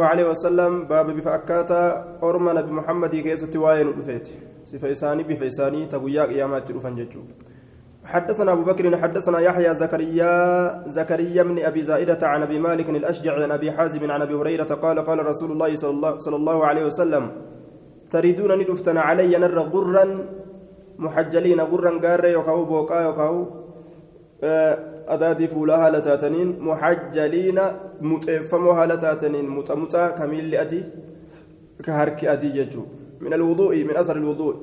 عليه وسلم باب بفأكاتا أرمى نبي محمد كيسة واين رفيت. سفيساني بفيساني تقويا قيامات رفن ججو. حدثنا أبو بكر حدثنا يحيى زكريا زكريا من أبي زائدة عن أبي مالك الأشجع عن أبي حازم عن أبي هريرة قال قال رسول الله صلى الله, صلى الله عليه وسلم تريدون ندفتن علي نر غرا محجلين غرا قار يوكاو بوكا يوكاو أدادي فولا هالة تاتنين محجلين متفمو هالة تاتنين متمتا كميل أدي كهرك أدي ججو. من الوضوء من أثر الوضوء.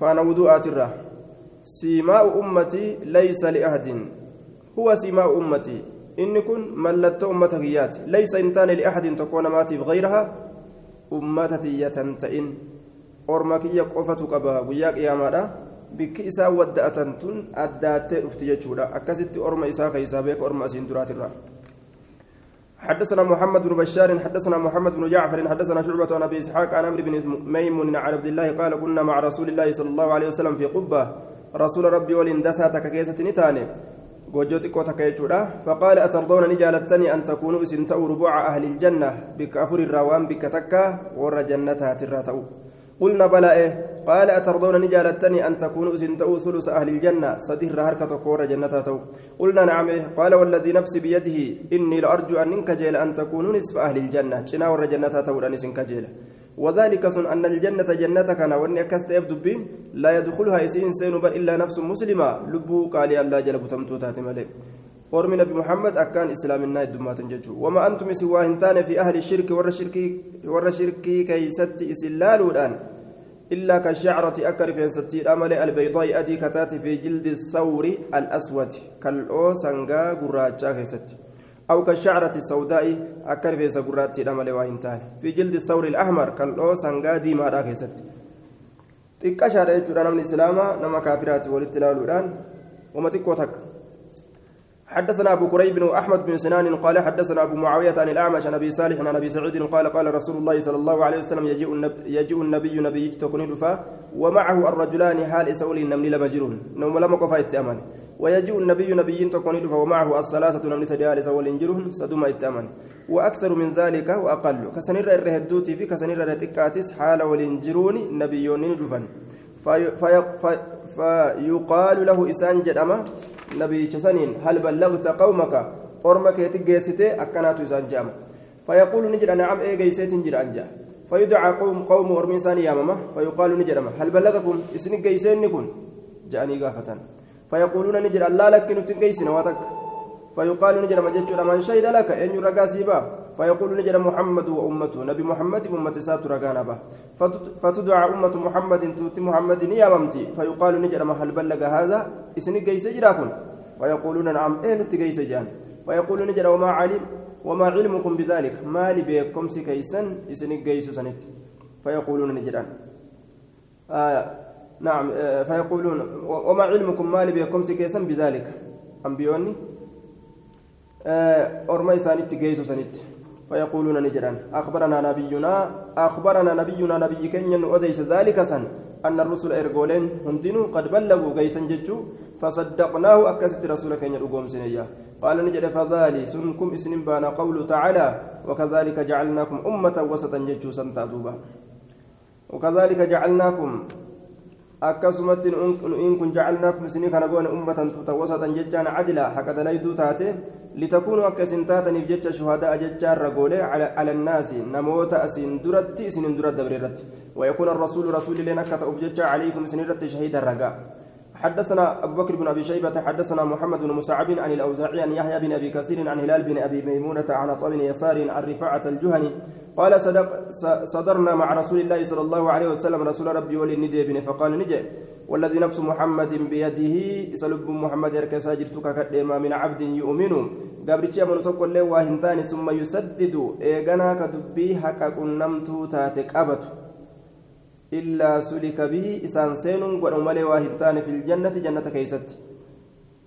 فأنا وضوءات الراه سيماء أمتي ليس لأحد. هو سيماء أمتي. إن كن ملت أمتك ليس إنتان لأحد تكون ماتي غيرها أمتتي يتنتئن أرمك يقفتك أبا. وياك يا مالا bikki isaa wadda'atan tun addaattee dhufti jechuudha akkasitti orma isaa keeysaa beeka orma asiin duraatirra حدثنا محمد بن بشار حدثنا محمد بن جعفر حدثنا شعبة عن ابي اسحاق عن عمرو بن ميمون عن عبد الله قال كنا مع رسول الله صلى الله عليه وسلم في قبة رسول ربي ولندسا تككيسة نتاني ni jaalattanii an takuunuu isin ta'u rubuuca ahli iljanna bikka afur irraa waan bikka takka warra jannataatirraa ta'u قلنا بلى إيه قال أترضون نجالتني أن تكونوا سنتأو ثلث أهل الجنة؟ صدير هركة كور جنة قلنا نعم. قال والذي نفسي بيده إني لأرجو أن ننكجيل أن تكونوا نصف أهل الجنة. شنا ور جنة تو وذلك سن أن الجنة جنة كان وأن أكست دبين لا يدخلها يسين سين إلا نفس مسلمة. لبو قال الله جل بتمتو تاتمالي ورمي نبي محمد أكان إسلام الناي دمات ججو. وما أنتم هنتان في أهل الشرك ور الشرك ور الشرك كيست إسلال الآن إلا كالشعرة أكر في ستي الأمل البيضاء أدي كتات في جلد الثور الأسود كالأو سنغا قراجا كيست أو كالشعرة السوداء أكر في سقرات الأمل وهنتان في جلد الثور الأحمر كالأو سنغا ديما كيست تكشر يجرى من الإسلام نما كافرات والاتلال الآن وما تكوتك. حدثنا أبو كريب بن أحمد بن سنان قال حدثنا أبو معاوية عن الأعمش عن أبي صالح عن أبي سعيد قال قال رسول الله صلى الله عليه وسلم يجيء النبي, يجيء النبي نبي تكون دفا ومعه الرجلان حال إسول النمل لمجرون نوم لم قفا التأمن ويجيء النبي نبي تكون دفا ومعه الثلاثة نمل سديال إسول جرون سدوم التأمن وأكثر من ذلك وأقل. كسنير الرهدوتي في كسنير الرتكاتس حال ولنجرون نبيون في فيقال له إسان جدما نبي جسنين هل بلغت قومك أرمك يتجيسته أكنات إسان جام فيقول نجد نعم إيه جيسيت نجد أنجا فيدعى قوم قوم أرميسان يا ماما فيقال نجد هل بلغكم إسن جيسين نكون جاني غافة فيقولون نجد الله لك نتجيسنا واتك فيقال نجد ما جدت من شهد لك أن يرقى فيقول نجد محمد وأمته. نبي محمد أمة سات رقانا به فتدعى أمة محمد توتي محمد يا ممتي. فيقال نجد هل بلغ هذا إسن جيس جراكم فيقولون نعم إيه نتجيس جان. فيقول نجد وما علم وما علمكم بذلك؟ ما لي بكم سكيسا إسن جيس سنت. فيقولون نجدان آه نعم آه فيقولون وما علمكم ما لي بكم سكيسا بذلك. أنبيوني؟ أرمي سانت جيسو سنت. فيقولون نجران أخبرنا نبينا أخبرنا نبينا نبي كنيا أديس ذلك سن؟ أن الرسل إرجولين هندنوا قد بلغوا جيسا جتشو فصدقناه أكست رسول كنيا أقوم سنيا. قال نجد فذلك سنكم اسم بان قول تعالى وكذلك جعلناكم أمة وسطا جتشو سنتادوبا وكذلك جعلناكم akkasumatti in kun jacalnaakum isinii kana goone ummatan tuuta wasatan jechaan cadila haqa dalayduu isin taataniif jecha shuhadaa jechaarra goole cala annaasi namoota asin duratti isinin dura dabre irratti ويكون الرسول رسول لنا جتشا عليكم سنيرة شهيد الرقاء حدثنا أبو بكر بن أبي شيبة حدثنا محمد بن مسعب عن الأوزاعي عن يحيى بن أبي كثير عن هلال بن أبي ميمونة عن عطاء يسار عن رفاعة الجهني قال صدق صدرنا مع رسول الله صلى الله عليه وسلم رسول ربي وللندي بن. فقال نجي. والذي نفس محمد بيده سلب محمد يركسا جرتك كدما من عبد يؤمن. قبرتي من تقول له واهنتان ثم يسدد ايغنا كدبي حق قنمتو تاتك أبت إلا سلك به إسان سين ونملي واهنتان في الجنة جنة كيست.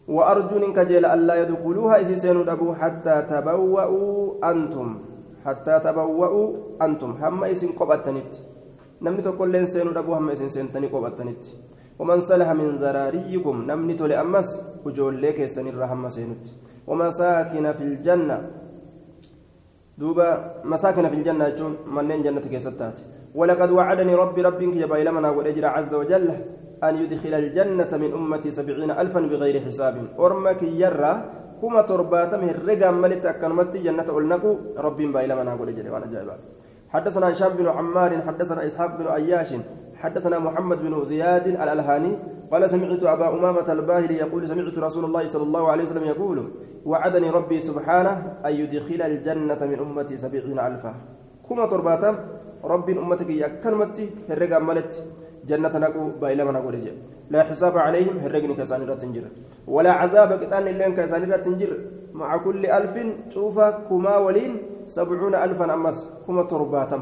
وأرجو إنك جيل ألا يدخلوها إسي سين أبو حتى تبوأوا أنتم. حتى تبوأوا أنتم. هم إسن قبتنت نمني تقول لين سين أبو هم إسن سنتني قبتنت ومن صلح من ذراريكم نمني تولي أمس وجول لك سن الرحمة سينت ومساكن في الجنة. دوبا مساكن في الجنة جون منين جنة كيستات. ولقد وعدني ربي ربي كجبا لمنا والأجر عز وجل أن يدخل الجنة من أمتي سبعين ألفا بغير حساب. أرمك يرى كما ترباتم الرقم ملت أكنمتي جنة أولنكو ربي بايلمنا والأجر وأنا جايبات حدثنا هشام بن عمار حدثنا إسحاق بن أياش حدثنا محمد بن زياد الألهاني قال سمعت أبا أمامة الباهلي يقول سمعت رسول الله صلى الله عليه وسلم يقول وعدني ربي سبحانه أن يدخل الجنة من أمتي سبعين ألفا. كما ترباتم ربي أمتك يكنمتي هرقا ملت جنة نقو بايلا من أقول لا حساب عليهم هرقني كساني تنجر ولا عذاب كتان اللين كساني تنجر مع كل ألف شوفا كما ولين سبعون ألفا أمس كما ترباتم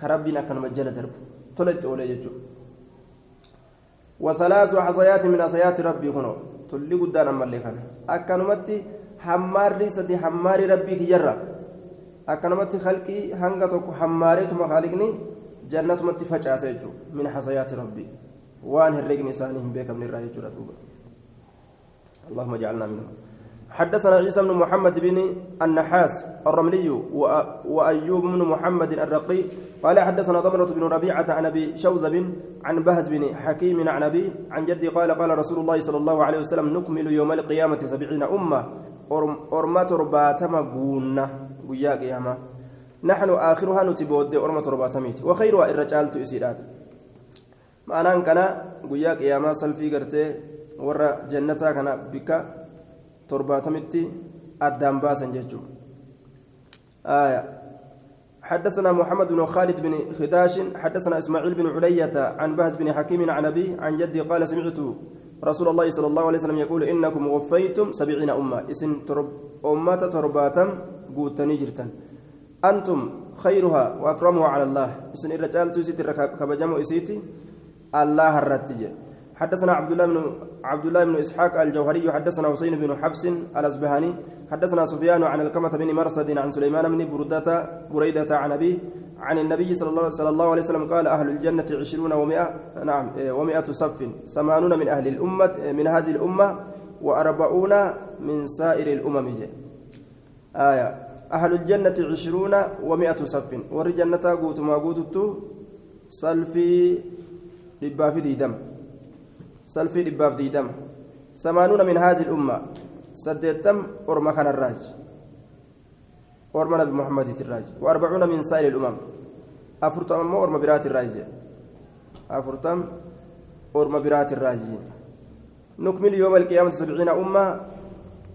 كربنا كان مجال درب تلت ولا يجو وثلاث حصيات من حصيات ربي كنو تلي قدان أما اللي كان أكنمتي حماري سدي حماري ربي كجرة أكنمتي خلقي هنغتك حماري تما خالقني جنتمتي فجأة من حصيات ربي. وان هرقني سانهم بك من الرأي اللهم اجعلنا منهم. حدثنا عيسى بن محمد بن النحاس الرملي وأيوب بن محمد الرقي قال حدثنا ضمرة بن ربيعة عن أبي شوذب عن بهز بن حكيم عن أبي عن جدي قال قال رسول الله صلى الله عليه وسلم نكمل يوم القيامة سبعين أمة. أرمة رباتما قونا. ويا قيامة نحن آخرها نتبود أرمة رباتميت وخيرها الرجال تؤسيرات معناه كان ويا قيامة سلفي قرتي ورا جنتها كان بك torbaatamitti addaan baasan jechuudha. آية حدثنا محمد بن خالد بن خداش حدثنا إسماعيل بن علية عن بهز بن حكيم عن أبي عن جدي قال سمعت رسول الله صلى الله عليه وسلم يقول إنكم وفيتم سبعين أمة إسن ترب أمة ترباتم قوتني جرتا أنتم خيرها وأكرمها على الله إسن الرجال تسيت كبجمع إسيتي الله الرتجه حدثنا عبد الله بن عبد الله بن اسحاق الجوهري حدثنا حسين بن حفص الازبهاني حدثنا سفيان عن الكمة بن مرصد عن سليمان بن بردة بريدة عن أبي عن النبي صلى الله, صلى الله عليه وسلم قال أهل الجنة عشرون ومائة نعم ومائة صف ثمانون من أهل الأمة من هذه الأمة وأربعون من سائر الأمم آية. أهل الجنة عشرون ومائة صف. ورجنة قوت ما قوتت سلفي لبافي دم سلفي دباف ديدم. ثمانون من هذه الأمة. سديتم أرمى كان الراج. أرمى نبي محمد الراج. وأربعون من سائر الأمم. أفرتم أرمى برات الراج. أفرتم أرمى برات الراج. نكمل يوم القيامة سبعين أمة.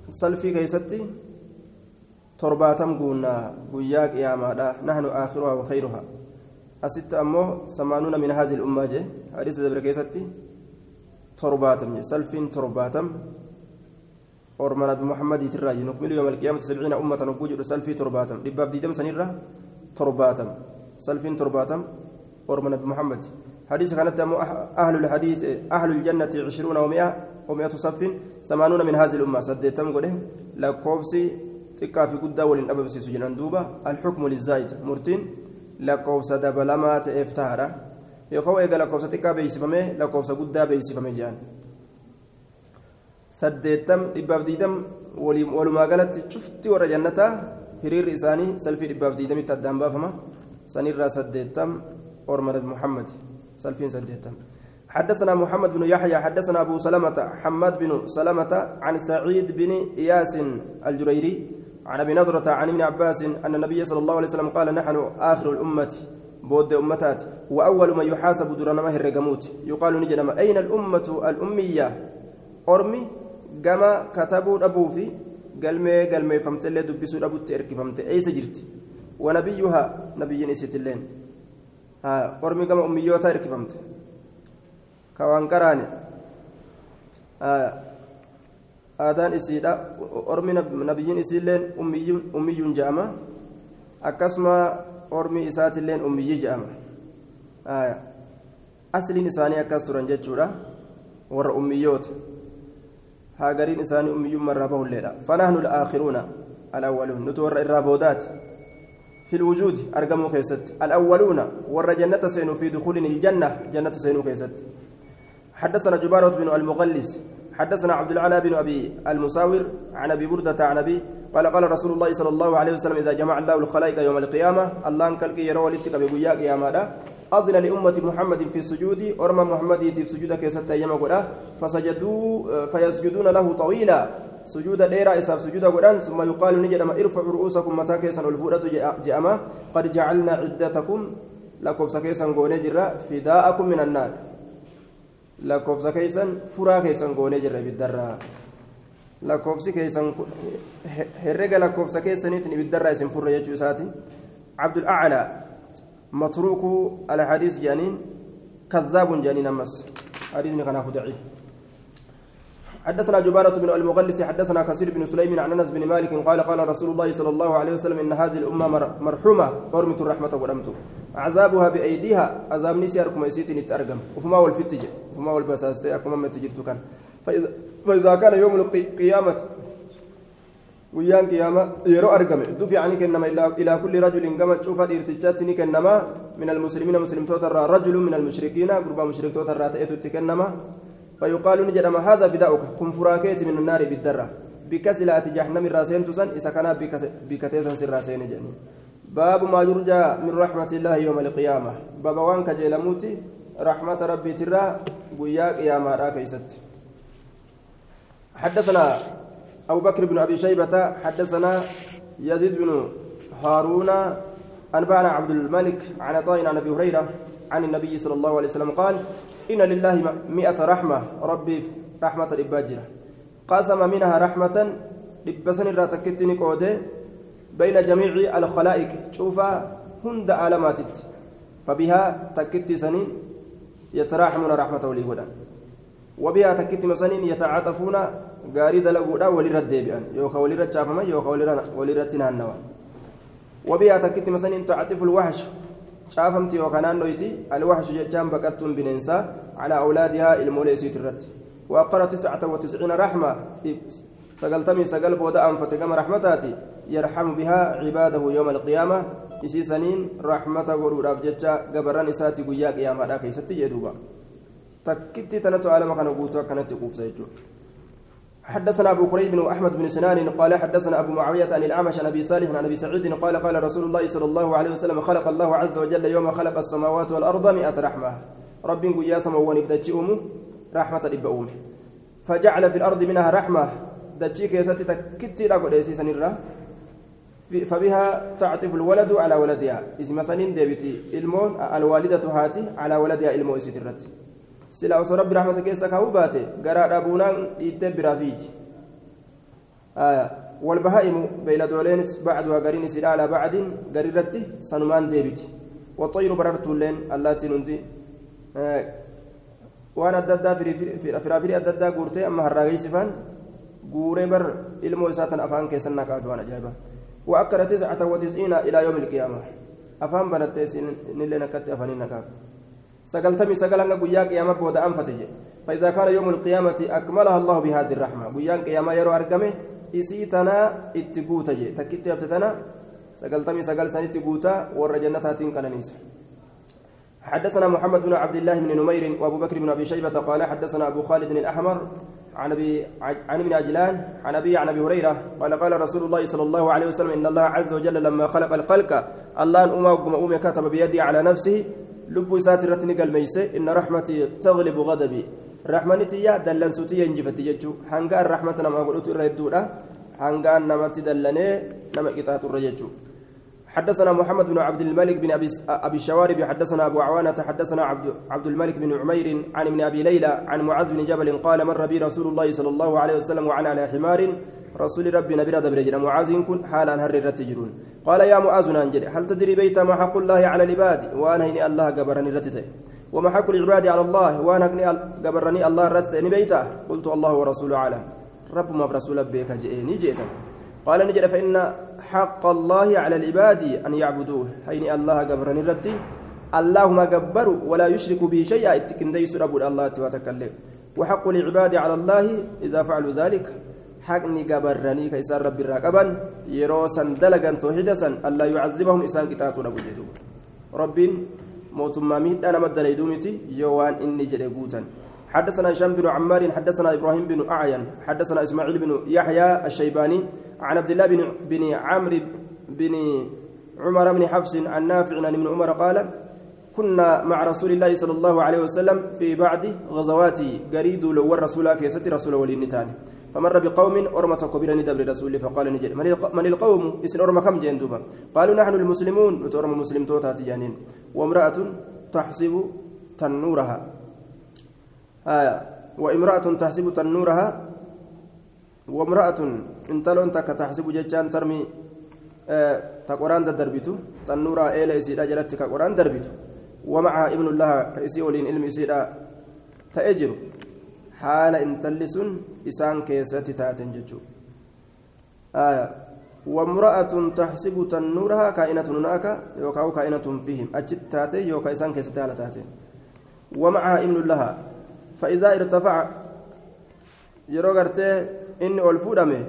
سلفي كيستي. ترباتم قلنا قياك يا مادا نحن آخرها وخيرها أست أمو ثمانون من هذه الأمة جه حديث زبر كيستي ترباتم سلفين ترباتم أرمى نبي محمد تراجي نكمل يوم القيامة سبعين أمة نقول سلفي ترباتم لباب ديدم سنيرة ترباتم سلفين ترباتم أرمى نبي محمد حديث كانت أهل الحديث أهل الجنة عشرون ومئة ومئة صف ثمانون من هذه الأمة سديتم قوله لكوفسي تكا في قد ولن أببسي سجنان دوبا الحكم للزايد مرتين لكوفس دبلمات إفتهرة yookaan eega lakkoofsa xiqqaa beeksifamee lakkoofsa guddaa beeksifame jedhan saddeettam dhibbaaf diidam walumaa galatti cufti warra jannataa hiriirri isaanii salfii dhibbaaf diidamitti addaan baafama sanirraa saddeettam orma nabi muhammad salfiin saddeettam حدثنا محمد بن يحيى حدثنا أبو سلمة حماد بن سلمة عن سعيد بن إياس الجريري عن أبي نضرة عن ابن عباس أن النبي صلى الله عليه وسلم قال نحن آخر الأمة بود أمتات وأول من يحاسب درنا ما الرقموت يقال نجنما أين الأمة الأمية؟ أرمي كما كتبوا أبو في قلمي قلمي فهمت اللي دبسوا أبو تأركي فهمت أي سجرت ونبيها نبي نسيت اللين. ها أرمي كما أميوتا أركي فهمت. كوان كراني آدان إسيدا أرمي نبيين إسيلين أمي جامع أكسما ormi isaatiilleen ummiyyi jedhama asliin isaanii akkas turan jechuudha warra ummiyyoota haagariin isaanii ummiyyummarraa bahulleedha fanahnu alaakiruuna alawwaluun nuti warra irraa boodaati في الوجود أرقموا كيست الأولون ور جنة سينو في دخول الجنة جنة سينو كيست حدثنا جبارة بن حدثنا عبد العلا بن أبي المساور عن أبي بردة عن أبي قال قال رسول الله صلى الله عليه وسلم إذا جمع الله الخلائق يوم القيامة الله انكلك يرى لتك بقيا قياما أذن لأمة محمد في السجود أرمى محمد في سجود كيسة أيام فسجدوا فيسجدون له طويلا. سجود ديرا إساب سجود قدان ثم يقال نجد ما ارفعوا رؤوسكم متى كيسا والفورة جأما قد جعلنا عدتكم لكم سكيسا قوني جرا فداءكم من النار. Lakkoofsa keeysan furaa keeysan goonee jirra ibiddarraa lakkoofsi keeysan herrega lakkoofsa keessaniitiin ibiddarraa isin furre jechuu isaati cabdul aclaa matruuku alhadiis jedhaniin كذاب جانين أمس حديثني كان ضعيف حدثنا جبارة بن المغلس حدثنا كثير بن سليم عن أنس بن مالك قال قال رسول الله صلى الله عليه وسلم إن هذه الأمة مرحومة قرمت الرحمة ولمت عذابها بأيديها عذاب نسياركم يسيتني ترجم وفما والفتج وفما والبساستي أكم ما تجرت كان. فاذا فإذا كان يوم القيامه ويان قيامة يرو أرقم. دفع عنك إنما إلى كل رجل كما تشوف إرتجاتني كنما من المسلمين مسلم توتر رجل من المشركين قرب مشرك توتر تأتي تكنما فيقال نجد هذا فداؤك. كن فراكيت من النار بالدرة. بكسلة جهنم الراسين تسن. إذا كان بكتيسا سراسين جنين. باب ما يرجى من رحمة الله يوم القيامة. باب وان كجيلموتي رحمة ربي ترى. قيا قيامة راكيست حدثنا أبو بكر بن أبي شيبة. حدثنا يزيد بن هارون. أنبأنا عبد الملك عن عطاء عن أبي هريرة عن النبي صلى الله عليه وسلم قال إن لله مئة رحمة ربي رحمة الإباجرة قسم منها رحمة لبسن الراتكتني قوده بين جميع الخلائق. شوف هند علامات فبها تكتي سنين يتراحمون رحمة وليهودا وبها تكتي مسنين يتعاطفون غاري دلقودا ولرد ديبئا يوكا ولرد شافما يوكا ولرد تنانوا وبها تكتي مسنين تعطف الوحش. Yookaan naannoyti alwaxshu jechaan baqattuun bineensaa calaa awlaadihaa ilmoolee isiit irratti وأقر تسعة وتسعين رحمة سقلتمي سقل بودا أنفت كما رحمتاتي يرحم بها عباده يوم القيامة. إسي سنين رحمة غرور أبجتشا قبران إساتي قيا قيامة لا كيستي يدوبا تكتي تنتو عالم كان قوتوا كانت يقوف سيجو حدثنا أبو كريب بن أحمد بن سنان قال حدثنا أبو معاوية عن الأعمش عن أبي صالح عن أبي سعيد قال قال رسول الله صلى الله عليه وسلم خلق الله عز وجل يوم خلق السماوات والأرض مئة رحمة. رب قيا سموان بدجئهم رحمة لبؤوم. فجعل في الأرض منها رحمة. دجيك يستي تكتي لا سنرا فبها تعطف الولد على ولدها. اسم سنين ديبتي إلمون الوالدة هاتي على ولدها المو اسيترت sila osoo rabbi rahmata keessa kaa'uu baate garaa dhabuunaan dhiittee biraa fiiti والبهائم بين دولين بعدها قرين سلا على بعد قريرتي سنمان ديبتي والطير بررت لين اللاتي ننتي وأنا الددا في فرافري الددا قورتي اما هراغي سفان قوري بر علمو اساتا افان كيسنا كافي وأنا جايبه تسعة وتسعين إلى يوم القيامه افان بنتي نلي نكتي افانين نكافي سقلتمي سقلنا قيا قيامة بودا أنفتج فإذا كان يوم القيامة أكملها الله بهذه الرحمة قيا قيامة يرو أرقمه إسيتنا اتقوتا تكتي أبتتنا سقلتمي سقل سن اتقوتا ور جنتها تنقلنيس حدثنا محمد بن عبد الله بن نمير وأبو بكر بن أبي شيبة قال حدثنا أبو خالد الأحمر عن أبي عن ابن عجلان عن أبي عن أبي هريرة قال قال رسول الله صلى الله عليه وسلم إن الله عز وجل لما خلق الخلق الله أن أمه كتب بيده على نفسه ni galmeeyse inna rahmatii taglibu gadabii rahmanitiyya dallansutiyya injifatti jechuu hanga an rahmata namaa godhutu irra hedduudha hanga an namatti dallanee nama qixaaxu irra jechuu حدثنا محمد بن عبد الملك بن ابي ابي الشوارب حدثنا ابو عوانه حدثنا عبد عبد الملك بن عمير عن ابن ابي ليلى عن معاذ بن جبل قال مر بي رسول الله صلى الله عليه وسلم وعن على حمار رسول ربي نبي دبر جرا معاذ كن حالا هر الرتجرون قال يا معاذ ننجل هل تدري بيت ما حق الله على العباد؟ وأنا هني الله جبرني رتته وما حق العباد على الله؟ وأنا جبرني الله رتته بيته. قلت الله ورسوله أعلم. رب ما برسول بك جئني جئتك قال نجد فإن حق الله على العباد أن يعبدوه. حين الله جبرني رتي اللهم جبر ولا يشرك به شيئا. اتكن ديس رب الله وتكلم وحق العباد على الله إذا فعلوا ذلك. حقني جبرني كيسار رب الرقبا يروسا دلقا توحيدا ألا يعذبهم إسان كتاتو رب رب موتما ميت أنا مدل يدومتي يوان إني جلقوتا حدثنا هشام بن عمار حدثنا إبراهيم بن أعين حدثنا إسماعيل بن يحيى الشيباني عن عبد الله بن بن عمرو بن عمر بن حفص عن نافع عن ابن عمر قال كنا مع رسول الله صلى الله عليه وسلم في بعض غزواته قريد لو الرسول كيست رسول ولي فمر بقوم أرمة كبيرة ندبر رسول فقال نجد من القوم؟ إسن أرمة كم جندوبا قالوا نحن المسلمون. نتورم مسلم توتات جانين وامرأة تحسب تنورها. آية. وامرأة تحسب تنورها. وامرأة انتلون تك تحسب ججان ترمي. آه تقرآن دربتو تنورا إلى إسيدا جلت كقران دربتو ومعها ابن الله كإسي ولين علم إسيدا تأجر. حال انتلسون إسان كيستي تاتن ججو آية وامرأة تحسب تنورها كائنة هناك يوكاو كائنة فيهم أجت تاتي يوكا إسان كيستي تاتين ومعها ابن لها فإذا ارتفع يرو غرتي إني ألفودمه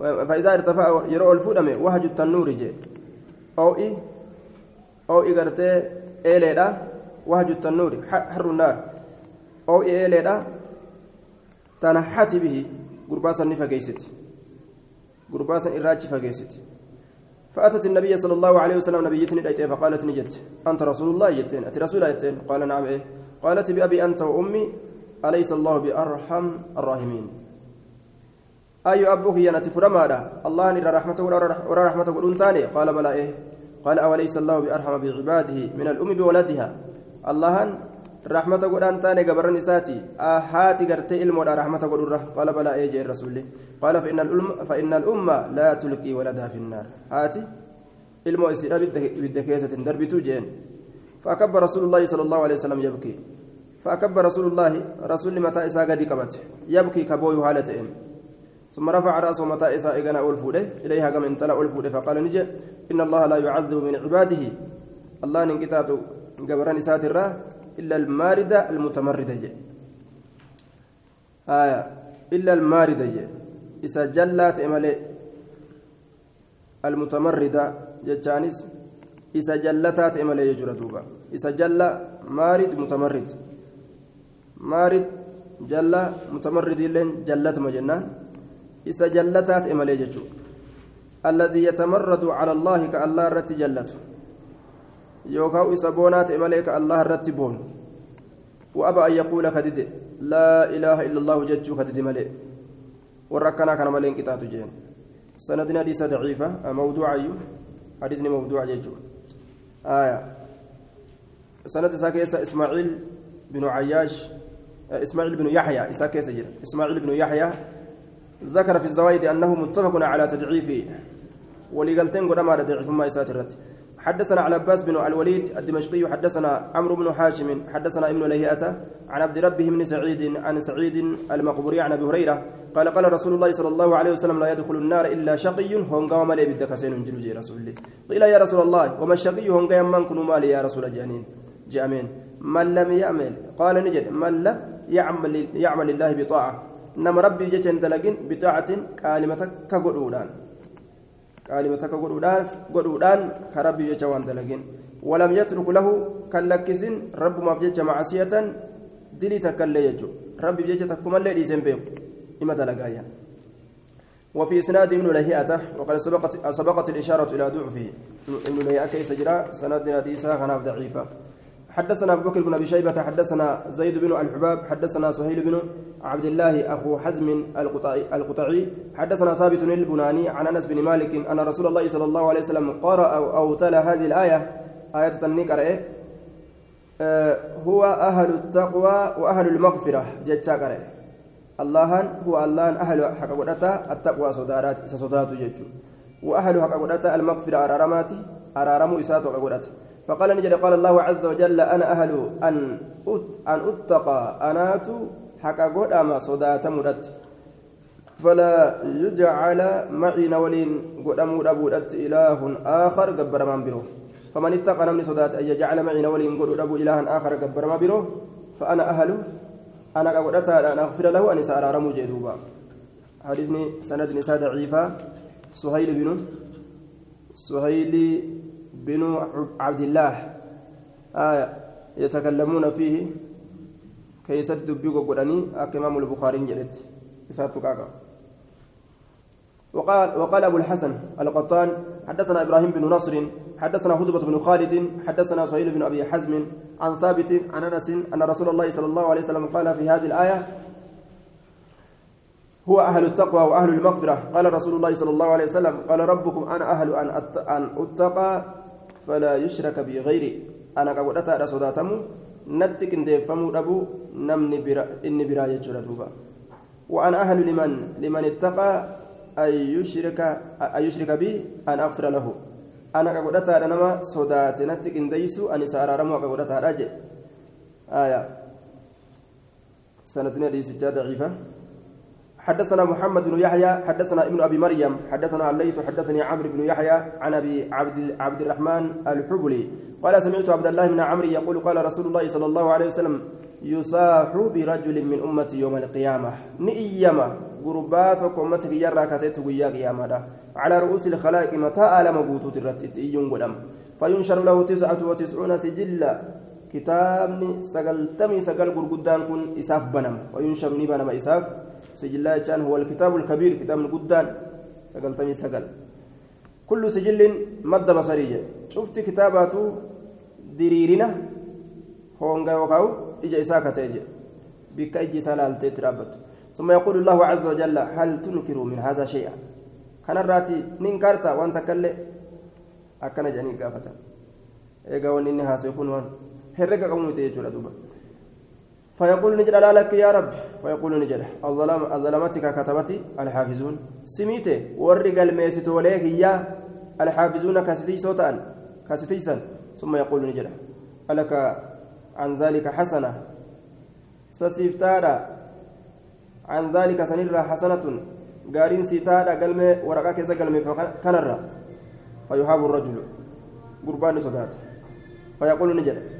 فإذا ارتفع يرو ألفودمه وهج التنور جي أو إي أو إي غرتي إيليدا وهج التنور حر النار أو إي إيليدا تنحت به قرباسا نفقيست قرباسا إراجي فقيست فأتت النبي صلى الله عليه وسلم نبيتني دايته فقالت نجت أنت رسول الله يتين أتي رسول يتين قال نعم إيه قالت بأبي أنت وأمي أليس الله بأرحم الراحمين أي أبوك ينتي فرمادا الله نرى رحمته ورى رحمته ورنتاني قال بلا إيه قال أوليس الله بأرحم بعباده من الأم بولدها الله رحمته ورنتاني قبر نساتي أهاتي قرتي إلمو رحمته ورى قال بلا جاء الرسول قال فإن الأم فإن الأمة لا تلقي ولدها في النار هاتي إلمو إسيرا بدكيسة دربتو جين فأكبر رسول الله صلى الله عليه وسلم يبكي فأكبر رسول الله رسول متى إساء قد قبت يبكي كبوي هالتين ثم رفع رأسه متى إساء إغنى أولفوده إليها كما انتلى أولفوده فقال نجي إن الله لا يعذب من عباده الله ننقطعته قبران إساءة الراه إلا الماردة المتمردة. آية. إلا الماردة جي. إسا جلات إمالي المتمردة إسا جلتات إمالي يجرى دوبا. إسا جل مارد متمرد. مارد جل متمرد جلت مجنان. إسا جلتات إمالي جتشو الذي يتمرد على الله كالله الرت جلته. يوكاو إسا بونات إمالي كالله الرت بون وأبى أن يقول كدد لا إله إلا الله جتشو كدد ملئ وركنا كان ملئ كتاب جين سندنا حديث ضعيفة موضوع أيو حديثني موضوع جيجو آية سند ساكيس إسماعيل بن عياش إسماعيل بن يحيى ساكيس إسماعيل بن يحيى ذكر في الزوائد أنه متفق على تضعيفه ولقلتين قدام على ضعيف ما يساترت حدثنا على عباس بن الوليد الدمشقي حدثنا عمرو بن حاشم حدثنا ابن لهيئة عن عبد ربه بن سعيد عن سعيد المقبوري عن أبي هريرة قال قال رسول الله صلى الله عليه وسلم لا يدخل النار إلا شقي هونغا ومالي بدك سين جلجي رسول الله. قيل يا رسول الله وما الشقي هونغا يمن كن مالي يا رسول جانين. جامين من؟ لم يعمل. قال نجد. من لم يعمل يعمل الله بطاعة. نما ربي جتن دلقين بطاعة كلمتك كغدودان قالما تك غدودان غدودان كربي يجا وان دلغين ولم يترك له كلكسن رب ما بجج معصية دلي تكلي يجو. رب بجج تكما اللي ديسن بيو إما دلغايا وفي إسناد ابن لهيئة وقد سبقت سبقت الإشارة إلى ضعفه. ابن لهيئه كيس جرا سندنا ديسا خناف ضعيفة. حدثنا أبو بكر بن أبي شيبة حدثنا زيد بن الحباب حدثنا سهيل بن عبد الله أخو حزم القطعي حدثنا ثابت البناني عن أنس بن مالك أن رسول الله صلى الله عليه وسلم قرأ أو, أو تلا هذه الآية. آية تنيك أه هو أهل التقوى وأهل المغفرة جتشا قرأ. الله هو الله أهل حق التقوى صدارات صدات جتشو. وأهل حق المغفرة أرارماتي أرارمو إساتو حق فقال نجد قال الله عز وجل أنا أهل أن أن أتقى أنات حق قد أما صدات مدت. فلا يجعل معي نولين قد أمود إله آخر قبر من بره فمن اتقى نمني صدات أن يجعل معي نولين قد أبو إله آخر قبر ما بره فأنا أهل أنا قد أن أغفر له أن سأرى رمو جدوبا حديثني سند نساء ضعيفة سهيل بن سهيل بن عبد الله. آية يتكلمون فيه. كيست دبيق قراني أكمام البخاري جلت. إسات وقال وقال أبو الحسن القطان حدثنا إبراهيم بن نصر حدثنا هدبة بن خالد حدثنا سهيل بن أبي حزم عن ثابت عن أنس أن رسول الله صلى الله عليه وسلم قال في هذه الآية هو أهل التقوى وأهل المغفرة. قال رسول الله صلى الله عليه وسلم قال ربكم أنا أهل أن أتقى فلا يشرك بي غيري أنا قد أتى صداتم نتك ديفمو أبو نمني برا إني برا يجرى وأنا أهل لمن؟ لمن اتقى أن يشرك أن يشرك بي أن أغفر له. أنا قد أتى نما صدات نتك ديسو أن سارا رمو قد أتى راجع آية. سنتنا دي سجادة ضعيفة حدثنا محمد بن يحيى حدثنا ابن أبي مريم حدثنا الليث حدثني عمرو بن يحيى عن أبي عبد عبد الرحمن الحبلي. قال سمعت عبد الله بن عمرو يقول قال رسول الله صلى الله عليه وسلم يصاح برجل من أمتي يوم القيامة. نئيما غربات أمتك يرى كتت ويا قيامة. على رؤوس الخلائق متى آلم بوتوت الرتت إيون غدم فينشر له تسعة وتسعون سجلا. كتابني سقلتمي سقل غرغدان كن إساف بنم. وينشر نبنم إساف سجلا جان هو الكتاب الكبير كتاب القدان سقل تمي سقل كل سجل مد بصرية شفت كتاباته ديريرنا هونغا وكاو إجا إساكا تيجي بك إجي سالالتي ترابط ثم يقول الله عز وجل هل تنكر من هذا شيئا؟ كان الراتي ننكرتا وانت كله. أكنا جاني قافتا. إيقا ونيني هاسيكون وان. هرقا قومي تيجي فيقول نجد لا لك يا رب. فيقول نجد الظلام الظلمتك كتبتي الحافظون. سميته ورق الميسيت وليك يا الحافظون كستي صوتان كستيسا ثم يقول نجد ألك عن ذلك حسنة. سسيفتارا عن ذلك سنرى حسنة. قارين سيتارا قلمي ورقا كيسا قلمي فكنرى. فيحاب الرجل. قربان صدات فيقول نجد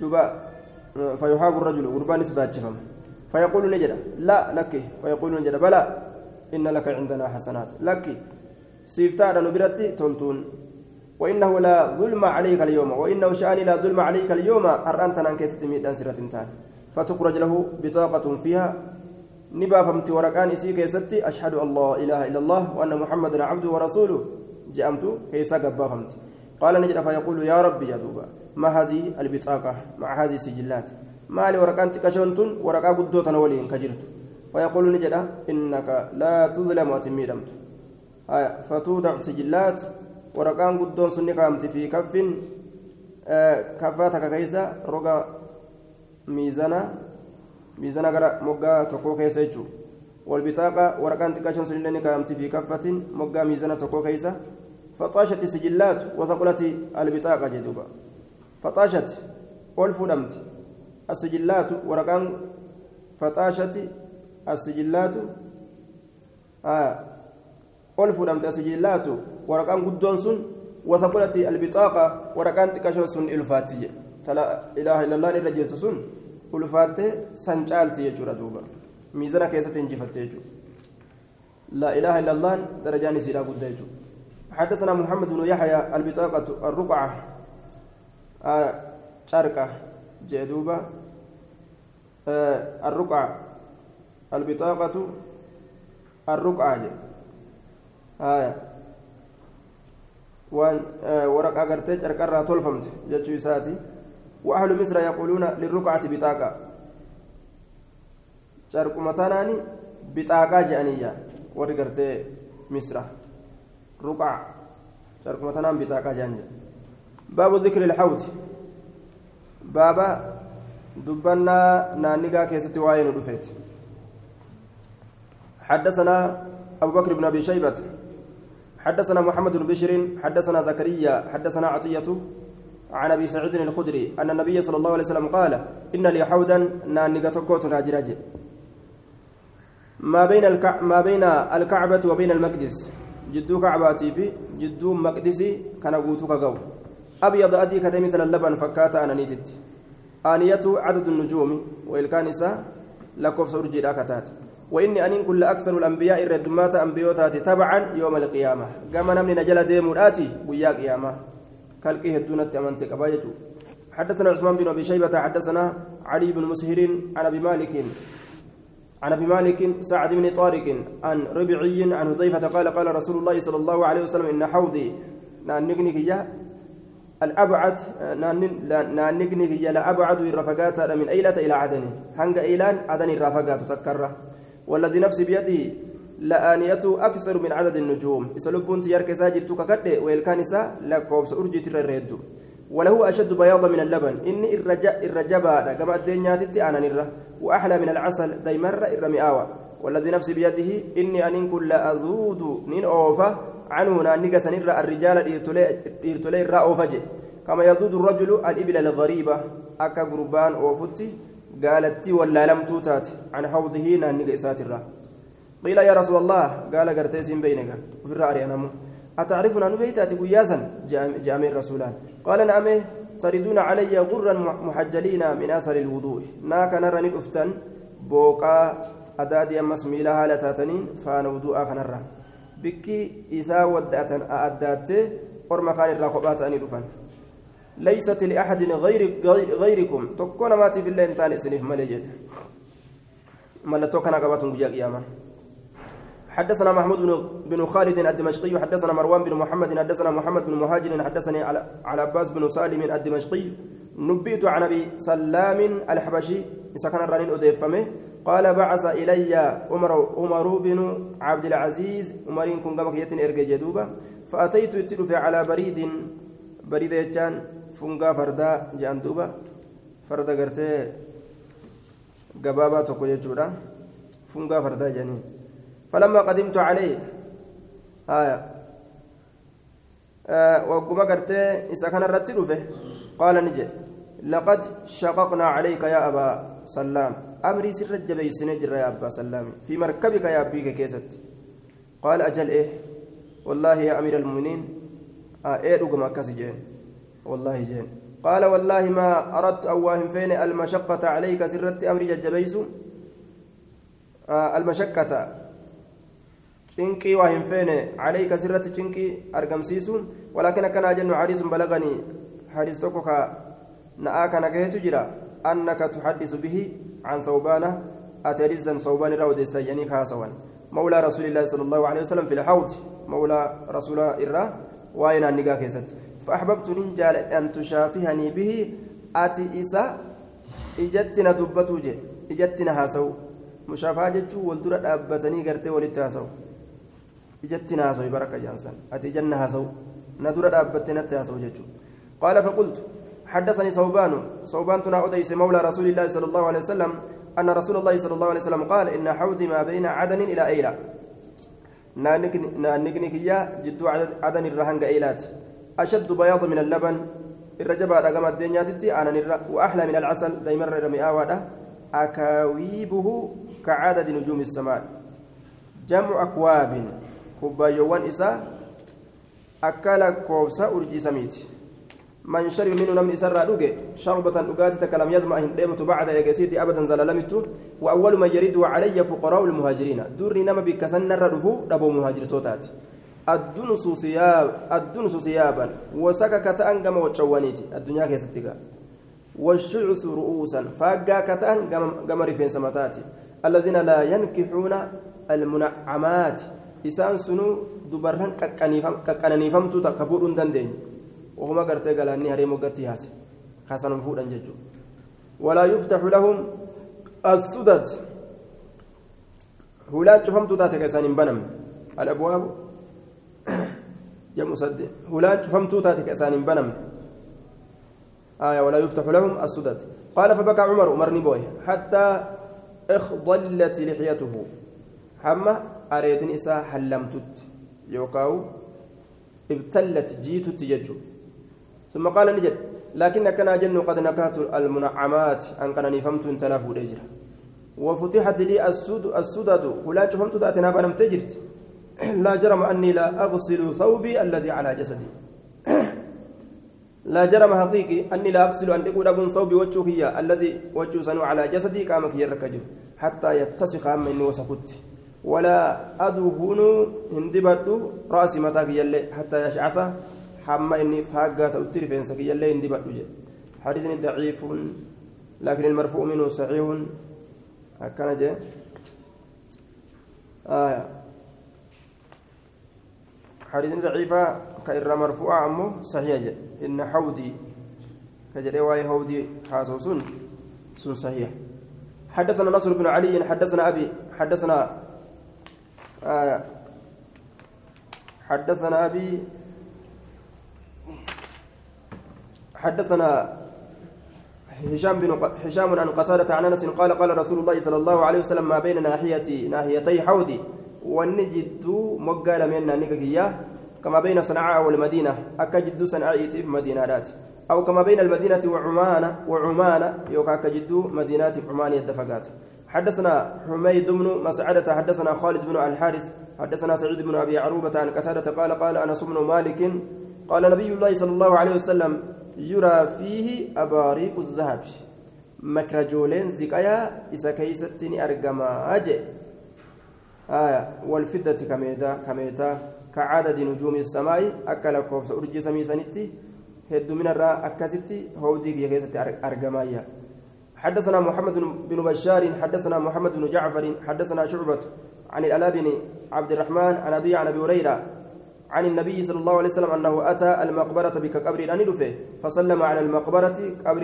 دوبا فيحاب الرجل غربان سداتشفم فيقول نجد لا لك فيقول نجد بلى إن لك عندنا حسنات لك سيفتار نبرتي تلتون وإنه لا ظلم عليك اليوم وإنه شأني لا ظلم عليك اليوم أرأنتنا كيست ميدان سرة تان فتخرج له بطاقة فيها نبا فمت ورقان إسي كيستي أشهد لا إله إلا الله وأن محمدا عبده ورسوله جأمت كيسا قبا قال نجد فيقول يا ربي يا دوبا ما هذه البطاقة؟ مع هذه السجلات؟ ما لي ورقان تكشنتن ورقا قدو تنولين كجرت. فيقول نجد إنك لا تظلم وتميرمت آية فتوضع سجلات ورقان قدون سني قامت في كف آه كفاتك كيسا رقا ميزانا ميزانا غرا مغا تكو كيسا يجو. والبطاقة ورقان تكشن سني قامت في كفة مغا ميزانا تكو كيسا فطاشت السجلات وثقلت البطاقة جدوبا فطاشت والفدمت السجلات ورقان فطاشت السجلات آه والفدمت السجلات ورقان قدون سن وثقلت البطاقة ورقان تكشن سن الفاتية تلا إله إلا الله نرجيت سن ulfaatte sancaalti jechuudha duuba miizana keessatti injifatte jechuudha laa ilaaha illa allaan darajaan isiidhaa guddaa jechuudha حدثنا محمد بن يحيى البطاقة الرقعة. آه جدوبة آه الرقعة البطاقة الرقعة آية وان آه ورقة قرتي شركة تولفمت جتشو ساتي وأهل مصر يقولون للرقعة بطاقة. شرق متاناني بطاقة جانية ورقرتي مصر. رقع شرق متنام بطاقة جانجة باب ذكر الحوت. بابا دبنا نانيغا كيست واين ودفيت. حدثنا أبو بكر بن أبي شيبة. حدثنا محمد بن بشر حدثنا زكريا حدثنا عطية عن أبي سعيد الخدري أن النبي صلى الله عليه وسلم قال إن لي حودا نانيغا تكوت ناجراجي ما بين الكع... ما بين الكعبة وبين المقدس. جدو كعباتي في جدو مقدسي كان قوتك قو أبيض أدي كتمي مثل اللبن فكاتا أنا نيتت آنيته عدد النجوم والكانسة لكوف سرجي كتات. وإني أن كل أكثر الأنبياء الردمات أنبيوتات تبعا يوم القيامة. كما نمني نجل ديموراتي ويا قيامة. كالكي هدونة أمانتك أبايتو. حدثنا عثمان بن أبي شيبة حدثنا علي بن مسهر عن أبي مالك عن أبي مالك سعد بن طارق عن ربعي عن حذيفة قال قال رسول الله صلى الله عليه وسلم إن حوضي نانقني يا الأبعد نانقني يا لابعد الرفقات من أيلة إلى عدن. هنگ إيلان عدن الرفقات تكره والذي نفسي بيده لآنية أكثر من عدد النجوم. إسلوبون تيارك ساجر توكا ويلكانسا لكوبس أرجي ترى وله أشد بياضا من اللبن. إني الرجاء الرجبا كما الدنيا تتي أنا وأحلى من العسل ديمر الرمياوة والذي نفسي بيده إني أن كل أذود نين أوفا عنه نانيك سنرى الرجال إرتلي الرا أوفجي كما يذود الرجل الإبل الغريبة. أكا قربان أوفتي قالت ولا لم توتات. عن حوضه نانيك إسات الرا قيل يا رسول الله قال قرتيسين بينك. وفي الرأي أنا أتعرفنا نبيتات قياسا جامع رسولان قال نعم تردون علي غرا محجلين من أثر الوضوء. ناك نرى ندفتن بوقا أدادي أمس ميلا هالتاتنين فأنا وضوء كنرى بكي إسا ودأتن أدات ورما كان الراقبات أني دفن ليست لأحد غير غيركم تكون ماتي في الله انتان سنف ملجد ملتو كان قباتهم قيا قياما حدثنا محمود بن بن خالد الدمشقي حدثنا مروان بن محمد حدثنا محمد بن مهاجر حدثني على عباس بن سالم الدمشقي نبيت عن ابي سلام الحبشي كان الرنين اديفمه قال بعث إلي عمر عمر بن عبد العزيز عمرين كن قبك يتن ارجع جدوبة فأتيت يتلف على بريد بريد يجان فنقا فردا جان دوبا فردا قرتي قبابا توكو يجودا فنقا فردا جانين فلما قدمت عليه آية آه وقم إذا كان الرتل قال نجي لقد شققنا عليك يا أبا سلام. أمري سر الجبي سنجر يا أبا سلام في مركبك يا أبيك كيست. قال أجل إيه؟ والله يا أمير المؤمنين آه إيه رقم جين؟ والله جين. قال والله ما أردت أواهم فين المشقة عليك سرت أمري جبيس آه المشقة. cinqii waa hin feene calayka sirratti cinqii argamsiisuun walaakin akkanaa jennu hadiisun balaganii hadiis tokko ka na'aa kana bihi can sawbaana ati hadiisan sawbaan irraa odeessa jedhanii kaasawan مولى رسول الله صلى الله عليه وسلم في الحوض مولى رسول الله وين النقا كيست فأحببت ننجال أن تشافهني به أتي إسا إجتنا دبتوجي إجتنا هاسو مشافهة جتشو والدرة أبتني قرتي ولتاسو baraka jaansan ati ijanna haasawu na dura dhaabbatte natti haasawu jechuudha qaala faqultu حدثني صوبان. صوبان تنا أديس مولى رسول الله صلى الله عليه وسلم أن رسول الله صلى الله عليه وسلم قال إن حوضي ما بين عدن إلى أيلة. نانقنك يا جد عدن الرهنق أيلات. أشد بياض من اللبن. الرجبة رقم الدنيا تتي. أنا وأحلى من العسل. دايما رمي آواده أكاويبه كعدد نجوم السماء. جمع أكواب. kubbaayyoowwan isaa akka lakkoofsa urjii samiiti namni isarraa dhuge sharbatan dhugaati takka lam yadma hin dheebatu bacda eegasiiti abadan zalalamittu wa awwalu man yaridu calayya fuqaraa'u lmuhaajiriina durri nama bikka sannarra dhufu dhaboo muhaajirtootaati addunsu siyaaban wasaka kata'an gama waccawwaniiti addunyaa keessatti gaa والشعث رؤوسا فاقا كتان قمر فين سمتاتي الذين لا ينكحون المنعمات isaan sunuu dubarran qaqqananiifamtuu takka fuudhuu galaanni haree moggatti yaase kaasanum fuudhan jechuudha walaa yuftaxu lahum assudad hulaan cufamtuu taate ka isaan hin banamne alabwaabu jamusadde hulaan cufamtuu taate ka isaan hin banamne آية ولا يفتح لهم السدد قال فبكى عمر عمر نبوي حتى اخضلت لحيته حمى areedin isaa hallamtutti yookaan ibtallat jiitutti jechuudha ثم قال نجد لكن كان جن قد نكات المنعمات أن كان نفهمت تلف ودجرة وفتحت لي السود السدد ولا فهمت ذاتنا بنم تجرت لا جرم أني لا أغسل ثوبي الذي على جسدي. لا جرم حقيقي أني لا أغسل أن تقول أبن ثوبي وجهي الذي وجه على جسدي كامك يركجه حتى يتسخ من وسكت. ولا أدهن هندبت رأسي متاك يلي حتى يشعث. حما إني فاقات أو ترفين سكي يلي هندبت حديث ضعيف لكن المرفوع منه صحيح أكن جاء آية حديث ضعيفة كإرى مرفوعة أمه صحيح إن حودي كجري واي هودي حاسوسون سن صحيح حدثنا نصر بن علي حدثنا أبي حدثنا آه حدثنا أبي حدثنا هشام بن هشام عن قتادة عن أنس قال قال رسول الله صلى الله عليه وسلم ما بين ناحيتي ناحيتي حودي والنجد مقال من نككية كما بين صنعاء والمدينة. أكجد صنعاء في مدينة أو كما بين المدينة وعمان وعمان. يوكا كجد مدينة عمان الدفقات حدثنا حميد بن مسعدة. حدثنا خالد بن الحارث. حدثنا سعيد بن أبي عروبة عن قتادة قال قال أنس بن مالك قال نبي الله صلى الله عليه وسلم يرى فيه أباريق الذهب مكرجولين زكايا إذا كيستني أرقما أجي آية والفدة كميتا كميتا كعدد نجوم السماء أكل كوفس أرجي سمي سنتي هدو من الراء أكستي هودي كيستي أرقمايا حدثنا محمد بن بشار حدثنا محمد بن جعفر حدثنا شعبة عن الألا عبد الرحمن عن أبي عن أبي هريرة عن النبي صلى الله عليه وسلم أنه أتى المقبرة بك قبر أن فسلم على المقبرة قبر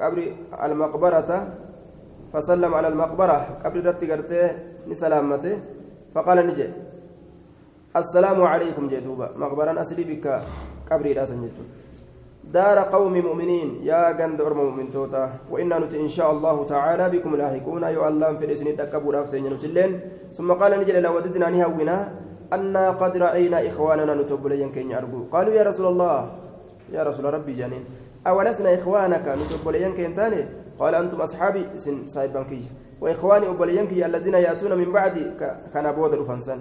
قبر المقبرة فسلم على المقبرة قبر رت قرته نسلامته فقال نجي السلام عليكم جدوبا مقبرا أسلي بك قبر الأسن دار قوم مؤمنين يا جند أرم مؤمن توتا وإنا نت إن شاء الله تعالى بكم لاهقون يا الله في الإسن تكبر أفتين ثم قال نجل لو وددنا نهونا أنا قد رأينا إخواننا نتبلين كين أرجو. قالوا يا رسول الله يا رسول ربي جانين. أولسنا إخوانك نتبلين كين تاني؟ قال أنتم أصحابي سن صاحب بنكي. وإخواني أبلينك الذين يأتون من بعدي كان بود رفنسا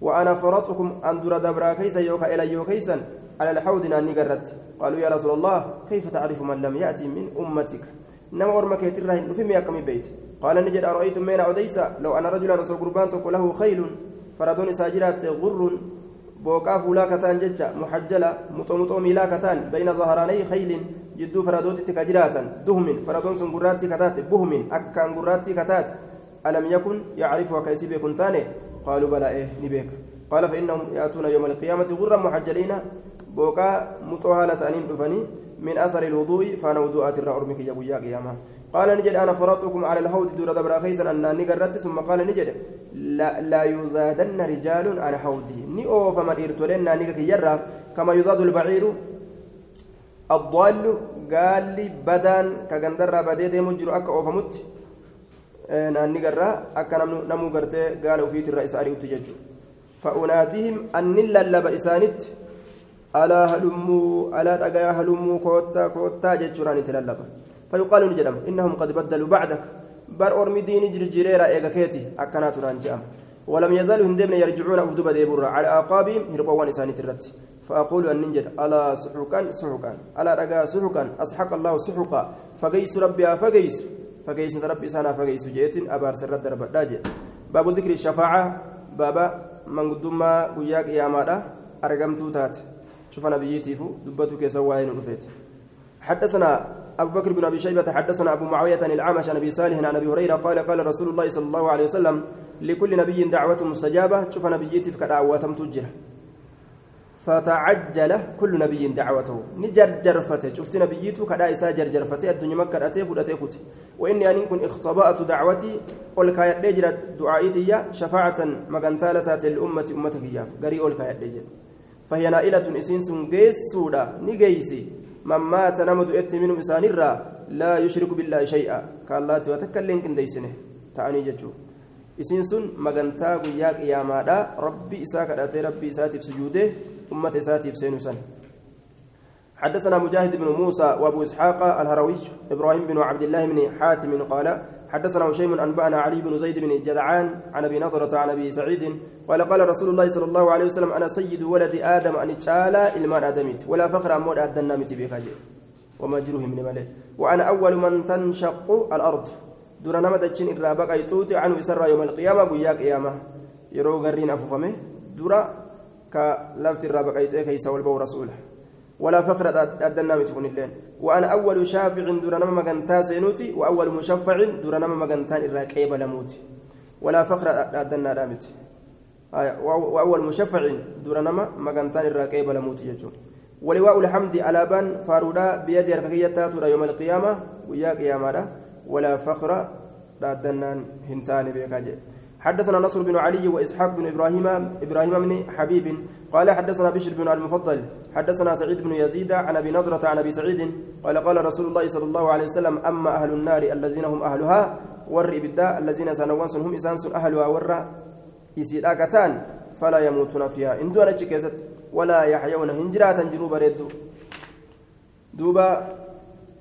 وأنا فرطكم أن در دبرا كيسا يوكا إلى يوكيسا على الحوض أني قرت قالوا يا رسول الله كيف تعرف من لم يأتي من أمتك؟ نما أرمك يترهن في ميكم بيت. قال نجد أرأيتم من أوديسا؟ لو أنا رجلا رسول قربان له خيل. Faradoon isaa jiraatte gurruun booqaa fuulaa kataan jecha muxajjala muxomuxoo miilaa kataan bayna zaharaanay khaylin jidduu faradootitti ka jiraatan duhmin faradoon sun gurraattii kataate buhmin akkaan gurraattii kataate alam yakun yacrifu akka isii beekun taane qaaluu balaa ee ni beeka qaala fa'innahum yaatuuna yawma alqiyaamati gurran muxajjaliina booqaa muxoo haala ta'aniin dhufanii min قال نجد أنا فرطكم على الهود دور دبر خيسا أن نقرت ثم قال نجد لا, لا يزادن رجال على حوضه ني أوف من إرتولنا نيك يرى كما يزاد البعير الضال قال لي بدن كغندر بديد مجر أكا أوف مت ناني قرى أكا نمو قرتي قالوا في الرئيس أريد تججو فأناديهم أن للب إسانت ألا هلموا ألا أجا هلموا كوتا كوتا جتشراني تللبا فيقال نجدم إنهم قد بدلوا بعدك. بر أرمي دين جرجريرا إيغاكيتي أكنات رانجام ولم يزالوا هندمنا يرجعون أفدب ديبورا على أعقابهم هربوان إساني ترت. فأقول أن ننجد ألا سحقا سحقا. ألا رقا سحقا أسحق الله سحقا. فقيس ربي فقيس. فقيس ربي سانا فقيس جيت أبار سرد داجي باب ذكر الشفاعة بابا من قدما قياك يا مادا أرقمتو تات. شوف نبيتي فو دبتو كيسواين رفيت حدثنا أبو بكر بن أبي شيبة حدثنا أبو معاوية عن الأعمش عن أبي صالح عن أبي هريرة قال قال رسول الله صلى الله عليه وسلم لكل نبي دعوة مستجابة. شوف نبيتي في دعوة تجره فتعجل كل نبي دعوته. نجرجر فتى شفت نبيته كدا إسا جرجر فتى الدنيا مكة أتي فلتي كت وإني أن كن اختبأت دعوتي قل كايت دجر دعائتي شفاعة مغنتالة الأمة أمتك إياه قري قل كايت فهي نائلة إسين سنجيس سودا. نجيسي. من مات نمد إت منهم إسانرا لا يشرك بالله شيئا. قال الله وتكلم كن ديسنه. تعني جتشو. isiin sun magantaa guyyaa qiyaamaadha rabbi isaa kadhatee rabbi isaatiif sujuude ummata isaatiif seenu san حدثنا مجاهد بن موسى وأبو إسحاق الهروي إبراهيم بن عبد الله بن حاتم قال حدثنا هشيم انبانا علي بن زيد بن جدعان عن أبي نضرة عن أبي سعيد قال قال رسول الله صلى الله عليه وسلم أنا سيد ولد آدم ان تعالى إلمان آدميت ولا فخر امود ادنامت بكاجي ومجروه من ملئ. وأنا أول من تنشق dura nama dachiin irraa baqayxuuti anu isarraa yooma alqiyaama guyyaa qiyaama yeroo garriin afuufame dura ka lafti irraa baqayxee keeysa wal ba'u rasuula ولا فخر أدنى متكون اللين وأنا أول شافع دون نما مغنتا سينوتي وأول مشفع دون نما مغنتان الراكيب لموتي ولا فخر أدنى دامت وأول مشفع دون نما مغنتان الراكيب لموت يجون. ولواء الحمد على بان فارودا بيد ركية تاتورا يوم القيامة ويا قيامة ولا فخر أدنى هنتان بيكاجي. حدثنا نصر بن علي وإسحاق بن إبراهيم إبراهيم بن حبيب. قال حدثنا بشر بن المفضل. حدثنا سعيد بن يزيد عن أبي نضرة عن أبي سعيد. قال قال رسول الله صلى الله عليه وسلم أما أهل النار الذين هم أهلها ور إبداء الذين سنوان هم إسانس أهلها ور إسيلاكتان فلا يموتون فيها. إن دون ولا يحيون هنجرات جروب رد دوبا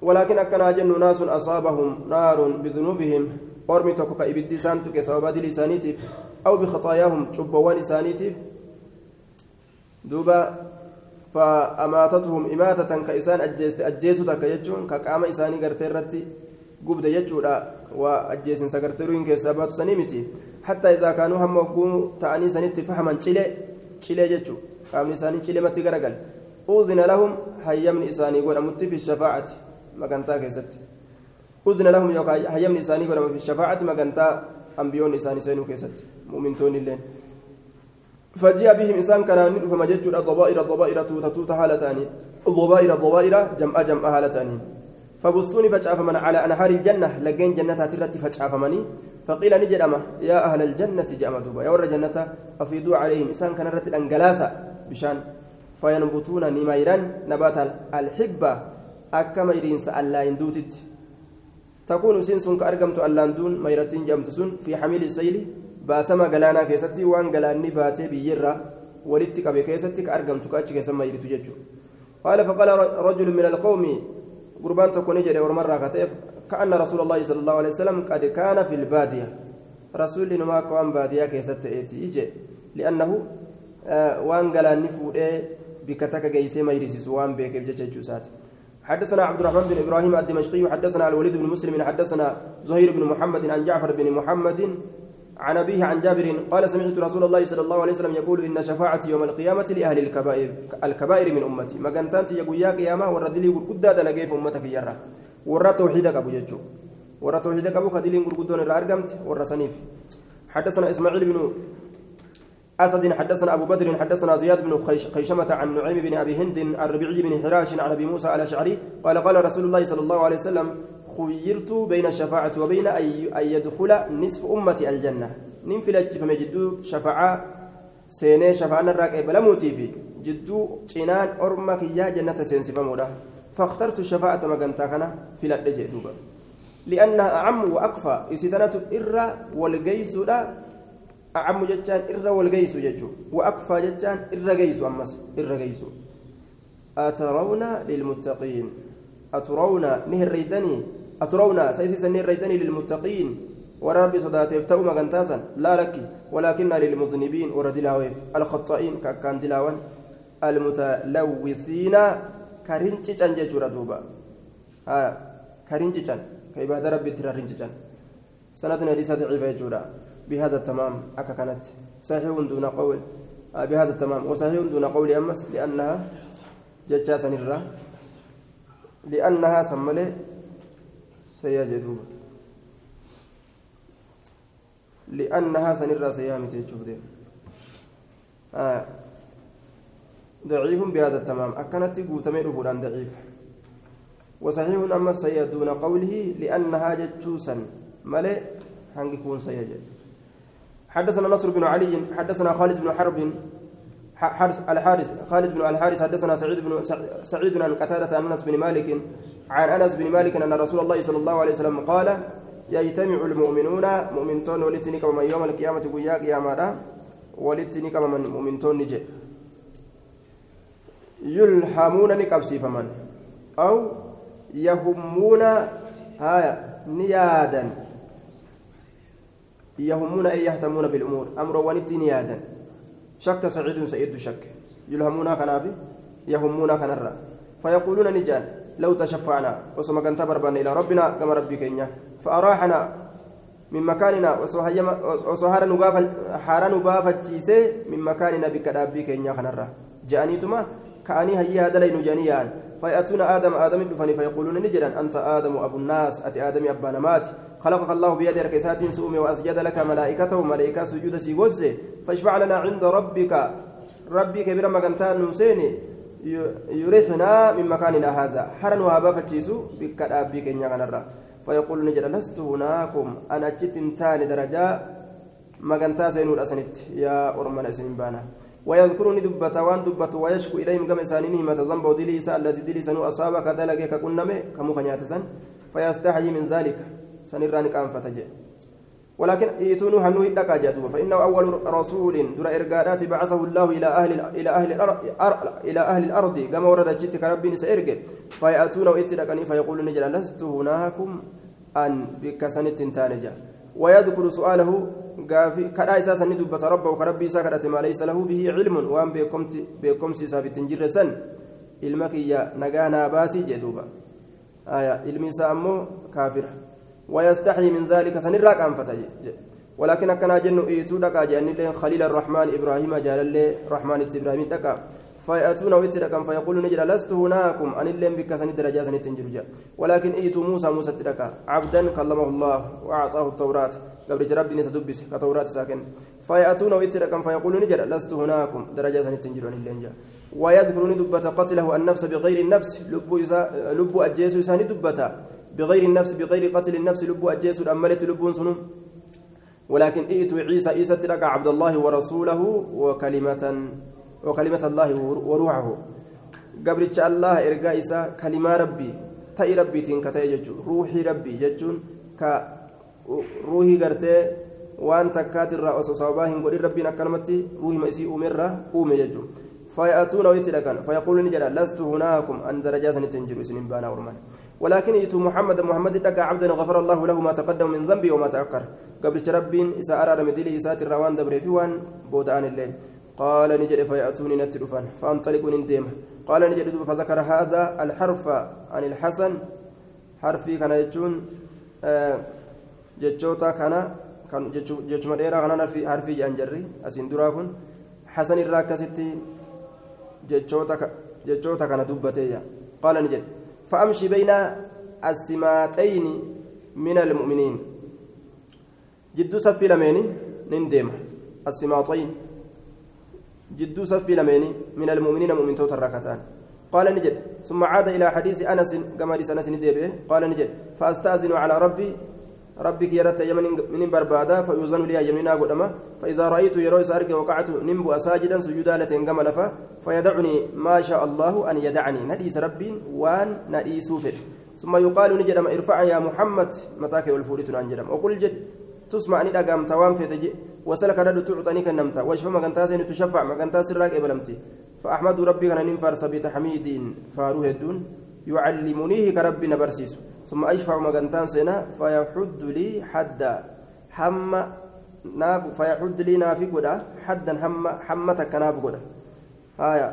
ولكن أكنا جن ناس أصابهم نار بذنوبهم. Ormi tokko ka ibiddi isaan tuqe sababa dili isaaniitiif aw bikhaxaayaahum duuba فأماتتهم إماتة كإسان أجيست أجيسو كقام إساني قبد كيسابات سنيمتي حتى إذا كانوا هم سنت فهما تشيلي تشيلي يجو قام إساني تشيلي متي لهم إساني في الشفاعة ما أذن لهم هيا من إساني قول في الشفاعة ما كانتا أنبيون إساني سينو كيست. مؤمنتون اللين. فجاء بهم إنسان كان ندف مجد الضبائر الضبائر تتوت هالتاني الضبائر الضبائر جمع جمع هالتاني فبصوني فجأف من على أنهار الجنة لقين جنة ترتي فجأف مني. فقيل نجد أما يا أهل الجنة جاء دوبا. يا ور جنة أفيدوا عليهم. إنسان كان رتي الأنجلاسة بشان. فينبتون نميران نبات الحبة. أكما يرين سألا يندوتت. تكون سنسون كأرقمت ألاندون ميرتين جمتسون في حميل السيل baatee biyyirra walitti qabe keessatti ka argamtu ka achi keessa mayritu jechuudha qaala faqaala rajulu min alqawmi gurbaan tokko ni jedhe ormarraa ka ta'eef كأن رسول الله صلى الله عليه وسلم قد كان في البادية رسول ما كان بادية كيست إيجي لأنه آه وان قال نفود بكتك جيسي ما يرسس وان بيك بجتشوسات حدثنا عبد الرحمن بن إبراهيم الدمشقي حدثنا الوليد بن مسلم حدثنا زهير بن محمد عن جعفر بن محمد عن أبيه عن جابر قال سمعت رسول الله صلى الله عليه وسلم يقول إن شفاعتي يوم القيامة لأهل الكبائر الكبائر من أمتي. ما كانت يقول يا قيامة وردلي قد دلقي في أمتك يرى ورى توحيدك أبو ججو. ورى توحيدك أبو كدلين قرقدون الأرقمت ورى سنيف حدثنا إسماعيل بن أسد حدثنا أبو بدر حدثنا زياد بن خيشمة عن نعيم بن أبي هند عن ربيعي بن حراش عن أبي موسى على شعري قال قال رسول الله صلى الله عليه وسلم خيرت بين الشفاعة وبين أن يدخل نصف أمتي الجنة. ننفلت فما جدو شفاعة سيني شفاعة الراك بلا موتي في. جدو جنان أرمك يا جنة سينسي فمودا. فاخترت الشفاعة مقنتا كان في دوبا. لأنها أعم وأكفى. إستنة إرى والقيس لا أعم جتان إرى والقيس ججو وأكفى جتان إرى قيس أمس إرى قيس أترون للمتقين؟ أترون نهر ريدني أترون سيسي سنين ريدني للمتقين ورب صدات يفتو مغنتاسا لا لك ولكن للمذنبين وردلاوي الخطائين كان دلاوان. المتلوثين كارنجيجان جيجورا دوبا. ها كارنجيجان كعبادة ربي ترى رنجيجان سندنا ليس ضعيفة جورا. بهذا التمام. أكا كانت صحيح دون قول. بهذا التمام. وصحيح دون قول أمس لأنها ججاسا الرا لأنها سملي سيجدون لأنها سنرى سيامة تشوفين آه ضعيف بهذا التمام. أكنت ضعيف. وصحيح أما سيدون قوله لأنها جتشوسا ملئ سيجد حدثنا نصر بن علي حدثنا خالد بن حرب حارس الحارس خالد بن الحارس حدثنا سعيد بن سعيد عن قتادة عن أنس بن مالك عن أنس بن مالك أن رسول الله صلى الله عليه وسلم قال يجتمع المؤمنون مؤمنون ولتني كما يوم القيامة قيا قياما ولتني كما من مؤمنون نجي يلحمون نكبسي فمن أو يهمون هايا نيادا. يهمون أي يهتمون بالأمور. أمر ونت نيادا شك سعيد سعيد شك. يلهمون كنافي يهمون كنرا فيقولون نجان لو تشفعنا. وسما كنت بربنا إلى ربنا كما ربي كينيا. فأراحنا من مكاننا. وسهر نبافة حارا نبافة من مكاننا بك ربي كينيا كنرا جانيتما كأني هيا دلين جنيان فيأتون آدم آدم دفني فيقولون نجدا أنت آدم أبو الناس أتي آدم أبا نمات خلقك الله بيد ركسات سؤمي وأسجد لك ملائكته ملائكة سجود سيغوزي فاشفع لنا عند ربك. ربي كبير مكانتان نسيني يريحنا من مكاننا هذا. حرن وهابا فتشيسو بك أبيك إن يغنر فيقول نجد لست هناكم. أنا جت تاني درجة مكانتا سينور أسنت. يا أرمنا سنبانا ويذكرني دبة وان دبة ويشكو إليهم كما سانينه ما تذنب دليسا الذي دليسا أصابك دلك ككنمي كمو كنياتسا فيستحي من ذلك. سنرانك أنفتجئ ولكن ايتون هنو هدك جدوب فإنه أول رسول در ارغادات بعثه الله إلى أهل إلى أهل الأرض إلى أهل الأرض. كما ورد جتك ربي سيرك فياتون ويتدقني فيقولون نجل لست هناكم أن بكسنت تانجا ويذكر سؤاله غافي كدا أساسا ندبت ربه كربي سكرت ما ليس له به علم وان بكمت بكمسي ثابت جرسن علمك يا نغانا باسي جدوبا آية علمي سامو كافر ويستحي من ذلك سنراك أنفتج ولكن أكنا جن إيتو دكا جاني خليل الرحمن إبراهيم جال الله رحمن إبراهيم دكا فيأتون ويتدكا فيقول نجد لست هناكم. أن اللين بك سن درجة سن تنجرجا ولكن إيتو موسى موسى تدكا عبدا كلمه الله وأعطاه التوراة. قبل ربي نسى دبس كتوراة ساكن. فيأتون ويتدكا فيقول نجد لست هناكم. درجة سن تنجرون اللين جا ويذكرني دبة قتله النفس بغير النفس. لب لب أجيس ساني دبتا بغير النفس بغير قتل النفس. لب أجيس أملت لب سنون ولكن ائت عيسى عيسى تلقى عبد الله ورسوله وكلمة. وكلمة الله وروحه. قبل الله إرقى عيسى كلمة ربي. تأي ربي تنكتأي ججو. روحي ربي ججون. ك روحي قرتي. waan takkaati irraa osoo sababaa hin godhin rabbiin akkanumatti ruuhima isii uumerraa uume jechuun فيأتون ويتلقن فيقول نجد لست هناكم. أن درجات تنجر سنين بانا ورمان. ولكن يتو محمد محمد لقى عبدا غفر الله له ما تقدم من ذنبه وما تأخر. قبل رب إسا أرى مدلي إسات الروان دبر في وان بودان الليل. قال نجد فيأتوني نتلفان فأنطلق نندم قال نجد فذكر هذا الحرف عن الحسن حرفي كان يجون آه جتشوتا كان kan jechuma dheeraa kanaan harfii jedhan jarri asiin duraa kun hasan irraa akkasitti jechoota kana dubbateeyya qaala ni jedhe fa'amshi bayna asimaaxayni min almu'miniin jidduu saffii lameeni jidduu saffii lameeni min almu'miniina mu'mintoota irraa kataan قال نجد. ثم عاد إلى حديث أنس كما حديث أنس نديبه قال نجد. فأستأذن على ربي ربك يرت يمن من بربادا فيوزن لي يمنا قدما. فإذا رأيت يروي أرجع وقعت نمب أساجدا سجودا لتنقم لفا فيدعني ما شاء الله أن يدعني. نديس ربي وان نديس فر ثم يقال نجدم ارفع يا محمد. متاك والفوريت نجدم وقل جد. تسمع أني أقام توام في وسلك رد تعطني كنمتا واشفى ما كنت تشفع. ما كنت سراك إبلمتي. فأحمد ربي كان ننفر سبيت حميد فاروه الدون. يعلمنيه كربي نبرسيس. ثم أشفع مغنتان سنة فيحد لي حدا. حم ناف فيحد لي نافق ودا. حدا حم حمتك نافق ودا. هايا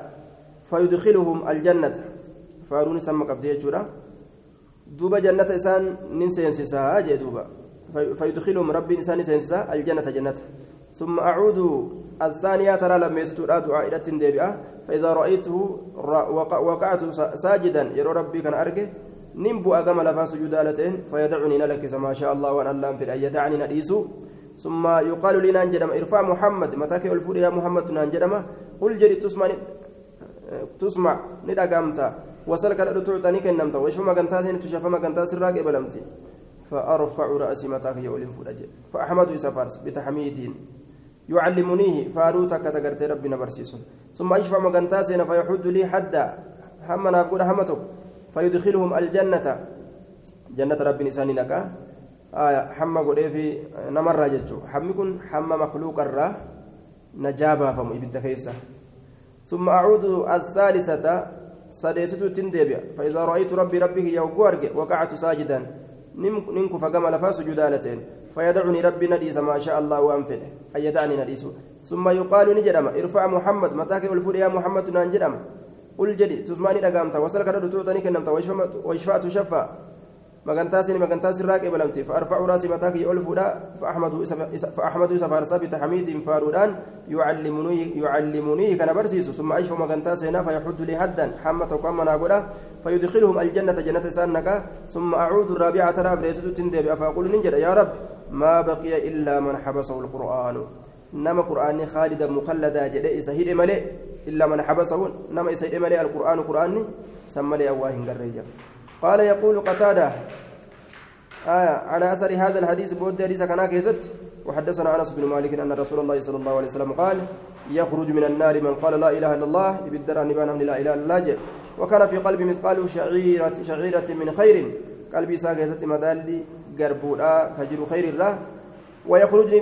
فيدخلهم الجنة. فاروني سمى قبدي جورا دوبا جنة إسان ننسين سيسا جي دوبا فيدخلهم ربي إنسان سينسا الجنة جنة. ثم أعود الثانية ترى لما يستورا دعاء إلى فإذا رأيته وقعت ساجدا يرى ربي كان أرجه نمبو أقام لفا سجودا لتين فيدعني نلك ما شاء الله وأن الله في أن يدعني نديسو ثم يقال لي ننجدم ارفع محمد متاك الفول يا محمد ننجدم قل جري تسمع تسمع ندقمت وسلك تعطني كنمت وشف ما كنت تشف ما كنت سراك بلمتي فأرفع رأسي متاك يولين فولاج فأحمد سفارس بتحميد. يعلمنيه فاروتك تقرت ربنا برسيس ثم يشفع مقنتاسين فيحد لي حدا. هم نقول همتك. فيدخلهم الجنة. جنة رب نساني نكا آية حما قد في نمر جتشو. حمي كن مخلوق الرا. نجابا فم إبدا ثم أعود الثالثة. سديست تندبيا. فإذا رأيت ربي ربه يوقورج وقعت ساجدا. ننكف كما لفا سجدالتين فيدعني ربي نديس ما شاء الله وأنفد أي يدعني نديس ثم يقال نجدم ارفع محمد. متاك الفول يا محمد ننجدم قل جدي تسمعني دقامتا. وصلك رد تعطني كنمتا. ويشفع تشفى. مغنتاسني مغنتاس الراك بلمتي فارفع راسي متاك يولفودا فاحمد فاحمد فارسا بتحميد فارودان يعلمني يعلمني كان برسيس ثم اشف مغنتاسنا فيحد لي حدا حمة كما نقولا فيدخلهم الجنة جنة سانك ثم اعود الرابعة ترى فريسد تندب فاقول ننجد يا رب ما بقي الا من حبسه القران نما قراني خالدا مخلدا جدي سهيد ملئ الا من حبسه نما سهيد ملئ القران قراني سمى لي اواهن قريجا قال يقول قتادة آية على أثر هذا الحديث بود حديث كان كيست وحدثنا أنس بن مالك أن رسول الله صلى الله عليه وسلم قال يخرج من النار من قال لا إله إلا الله يبدر نبان من لا إله إلا الله. وكان في قلبي مثقال شعيرة شعيرة من خير قلبي ساكت مدالي قربودا كجر خير الله ويخرج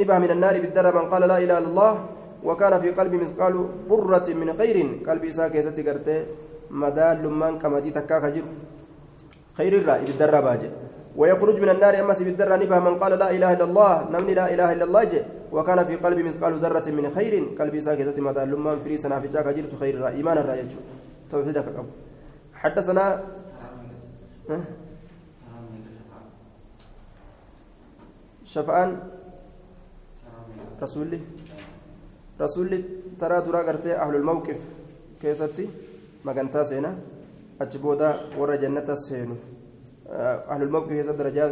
نبه من النار بالدر من قال لا إله إلا الله. وكان في قلبي مثقال برة من خير قلبي ساكت قرته مدال لمان كمدي تكا كجر خير الرأي بالدرة ويخرج من النار أمس بالدرة نبه من قال لا إله إلا الله نمني لا إله إلا الله جي. وكان في قلبي مثقال ذرة من خير قلبي ساكتة مدى لما فري سنا في جاك جرت خير الرأي. إيمان الرأي توحيدك أبو حدثنا شفعان رسولي رسولي ترى ترى أهل الموقف. كيستي magantaa seena achi booda warra jannata seenu ahlulmawqif keessa darajaa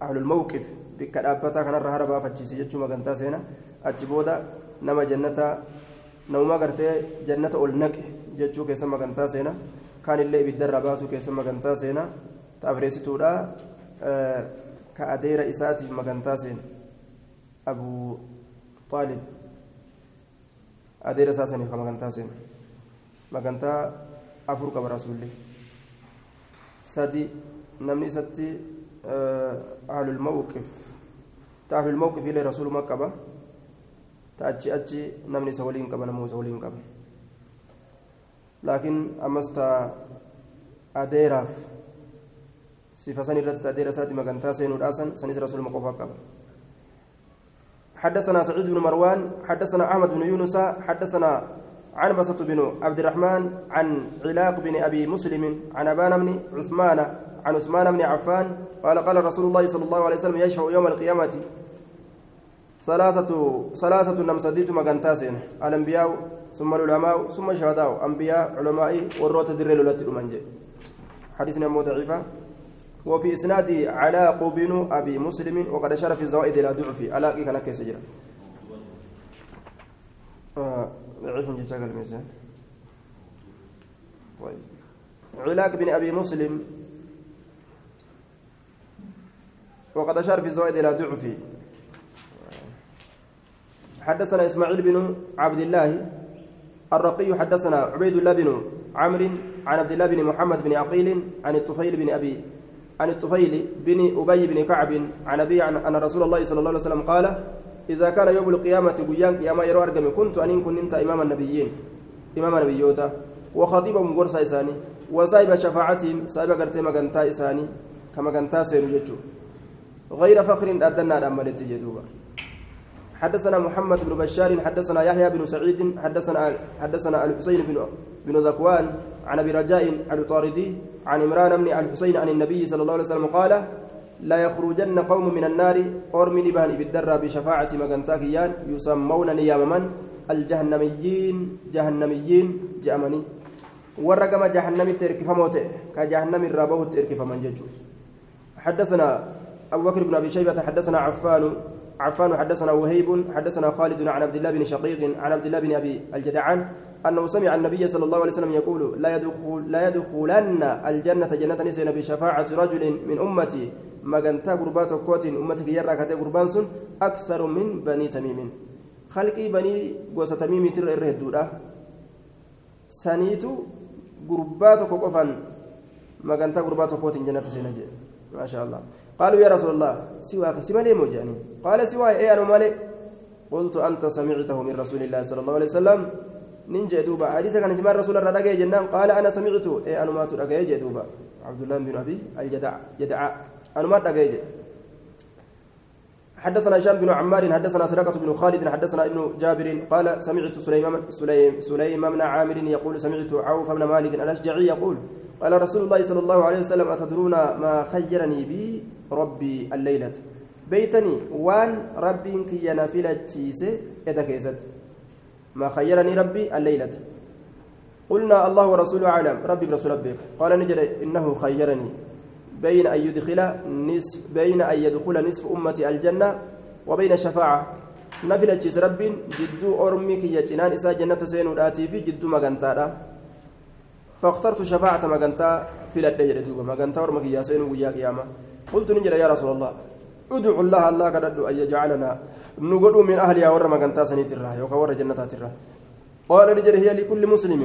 ahlulmawqif bikka dhaabbataa kanarra hara baafachiise jechuu magantaa seena achi booda nama jannata namuma gartee jannata ol naqe jechuu keessa magantaa seena kaanillee ibiddarraa baasuu keessa magantaa seena taafreessituudha ka adeera isaatiif magantaa seena abuu xaalib adeera isaa saniif ka magantaa seena magantaa afur qaba rasuulli sadi namni isatti ahlul mawqif ta ahlul mawqif illee rasuuluma qaba ta achi achi namni isa waliin qaba namuu isa waliin qaba laakiin ammas ta adeeraaf sifa san irratti ta adeera isaati magantaa seenuudhaasan sanis rasuuluma qofaa qaba حدثنا سعيد بن مروان حدثنا احمد بن يونس حدثنا عن بسط بن عبد الرحمن عن علاق بن أبي مسلم عن أبان بن عثمان عن عثمان بن عفان قال قال رسول الله صلى الله عليه وسلم يشفع يوم القيامة ثلاثة ثلاثة نمسديت مغنتاسين الأنبياء ثم العلماء ثم الشهداء أنبياء علماء والروت الدريل التي حديثنا مو ضعيفة. وفي إسناد علاق بن أبي مسلم وقد أشار في الزوائد إلى ضعف ألاقي كان كيس آه ضعيف جدا الميزان طيب. علاق بن أبي مسلم. وقد أشار في الزوائد إلى ضعف. حدثنا إسماعيل بن عبد الله الرقي حدثنا عبيد الله بن عمرو عن عبد الله بن محمد بن عقيل عن الطفيل بن أبي عن الطفيل بن أبي بن كعب عن أبي عن أن رسول الله صلى الله عليه وسلم قال إذا كان يوم القيامة قيام قيامة يرو أرقم. كنت أن كنت إمام النبيين. إمام النبيوتا. وخطيبهم قرصة إساني. وصايب شفاعتهم صايب قرتي مقنتا إساني. كما قنتا سيرو ججو غير فخر أدنى أمالت جدوبا حدثنا محمد بن بشار حدثنا يحيى بن سعيد حدثنا حدثنا الحسين بن بن ذكوان عن أبي رجاء الطاردي عن عمران بن الحسين عن النبي صلى الله عليه وسلم قال لا يخرجن قوم من النار أرمي نبهن بالدرة بشفاعة مغنتاكيان يسمون نيامما الجهنميين جهنميين جأمني. ورقم جهنم تركفموت كجهنم الرابو تركفمن ججو. حدثنا أبو بكر بن أبي شيبة حدثنا عفان عفان حدثنا وهيب حدثنا خالد عن عبد الله بن شقيق عن عبد الله بن أبي الجدعان أنه سمع النبي صلى الله عليه وسلم يقول لا يدخل لا يدخلن الجنة جنة نسين بشفاعة رجل من أمتي magantaa gurbaa tokkootiin ummata kiyyarraa katee gurbaan sun aksaru min banii tamiimin halqii banii gosa tamiimiitirra irra hedduudha saniitu gurbaa tokko qofan magantaa gurbaa tokkootiin jannata seena jedhe maasha allah قالوا يا رسول الله سواك سوى لي موجاني قال سواي اي أنا مالي؟ قلت أنت سمعته من رسول الله صلى الله عليه وسلم. ننجي دوبا. حديث كان سمع رسول الله رجع جنان. قال أنا سمعته. اي أنا ما ترجع دوبا. عبد الله بن أبي الجدع جدع. أنا ما تقيد حدثنا هشام بن عمار حدثنا سرقة بن خالد حدثنا ابن جابر. قال سمعت سليمان سليم سليم بن عامر يقول سمعت عوف بن مالك الأشجعي يقول قال رسول الله صلى الله عليه وسلم أتدرون ما خيرني بي ربي الليلة؟ بيتني وان ربي كي ينافلة تشيسي إذا كيست. ما خيرني ربي الليلة؟ قلنا الله ورسوله أعلم. ربي برسول ربك. قال نجد إنه خيرني. بين أن يدخل نصف بين أن يدخل نصف أمتي الجنة وبين شفاعة. نفل تشيس ربي جدو أرمي كي يجنان إسا جنة الآتي في جدو مغنتا فاخترت شفاعة مغنتا في لدي دوبا مغنتا ورمك يا سينو ويا قيامة. قلت نجد يا رسول الله ادعو الله الله قد أن يجعلنا نقول من أهلها ور مغنتا سنيت الراه يوكا ور جنتات الراه قال نجد هي لكل مسلم.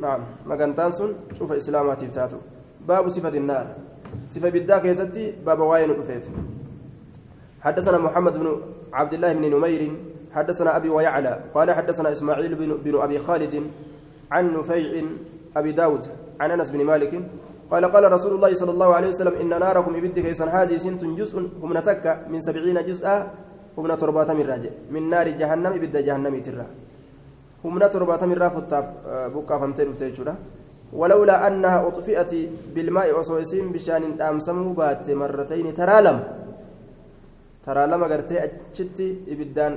نعم مغنتان سن شوف إسلامات تاتو باب صفة النار. صفة بالداك يستي باب واين رفيت حدثنا محمد بن عبد الله بن نمير. حدثنا أبي ويعلى. قال حدثنا إسماعيل بن, بن أبي خالد عن نفيع أبي داود عن أنس بن مالك قال قال رسول الله صلى الله عليه وسلم إن ناركم إبد كيسا هذه سنت جزء هم نتك من سبعين جزءا هم تربات من راجع من نار جهنم إبد جهنم ترى هم تربات من رافت بكا فمتير فتيجورا ولولا أنها أطفئت بالماء وصويسين بشان أمسموا بات مرتين ترى لم ترى لما قرتي أجتي إبدان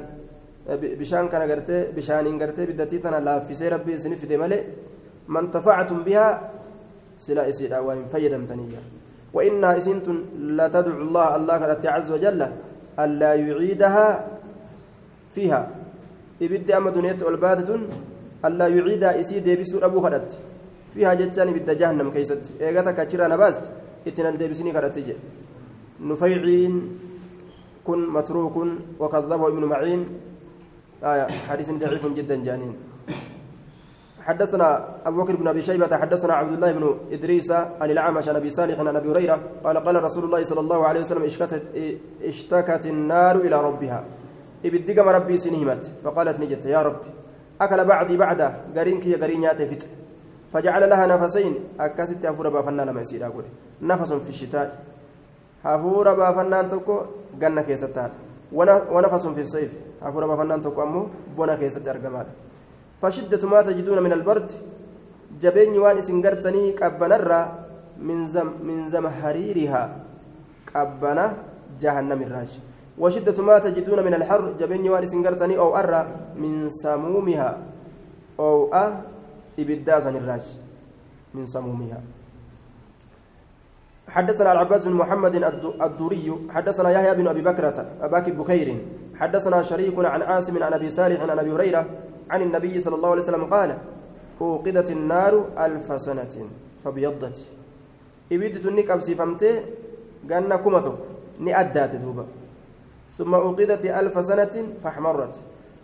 bishaan kana gartee bishaaniin gartee biddatii tana laaffisee rabbii isinif fide malee tafactum bihaa sila isiidha waan hin fayyadamtaniyya وإنها إسنت لا تدعو الله الله عز وجل ألا يعيدها فيها. إبد أما دنيت والباتة ألا يعيدها إسيد بسور أبو خدت فيها جتان بد جهنم كيست. إيغاتا كاتشرا نباست إتنان ديبسيني كرت نفيعين كن متروك وكذبه ابن معين. آية حديث ضعيف جدا جانين. حدثنا أبو بكر بن أبي شيبة حدثنا عبد الله بن إدريس عن الأعمش عن أبي صالح عن أبي هريرة قال قال رسول الله صلى الله عليه وسلم اشتكت, اشتكت النار إلى ربها. إبدقم ربي سنهمت فقالت نجت يا رب أكل بعدي بعده قرينك يا قرين فت فجعل لها نفسين أكست أفور بافنا لما يصير أقول نفس في الشتاء. أفور بافنا تكو قلنا كيستان ونفس في الصيف أفور بافنان تقو أمو بونا كيست أرقمال فشدة ما تجدون من البرد. جبين وان سنقرتني قبنا من زم من زمهريرها قبنا جهنم الراج. وشدة ما تجدون من الحر جبين وان سنقرتني أو أرى من سمومها. أو أ إبدازا الراج. من سمومها. حدثنا العباس بن محمد الدوري. حدثنا يحيى بن أبي بكرة أباك بكير. حدثنا شريك عن عاصم عن أبي صالح عن أبي هريرة. عن النبي صلى الله عليه وسلم قال أوقدت النار ألف سنة فبيضت. ابيدت النكب سيفمتي قالنا كمتك نأدات دوبا. ثم أوقدت ألف سنة فاحمرت.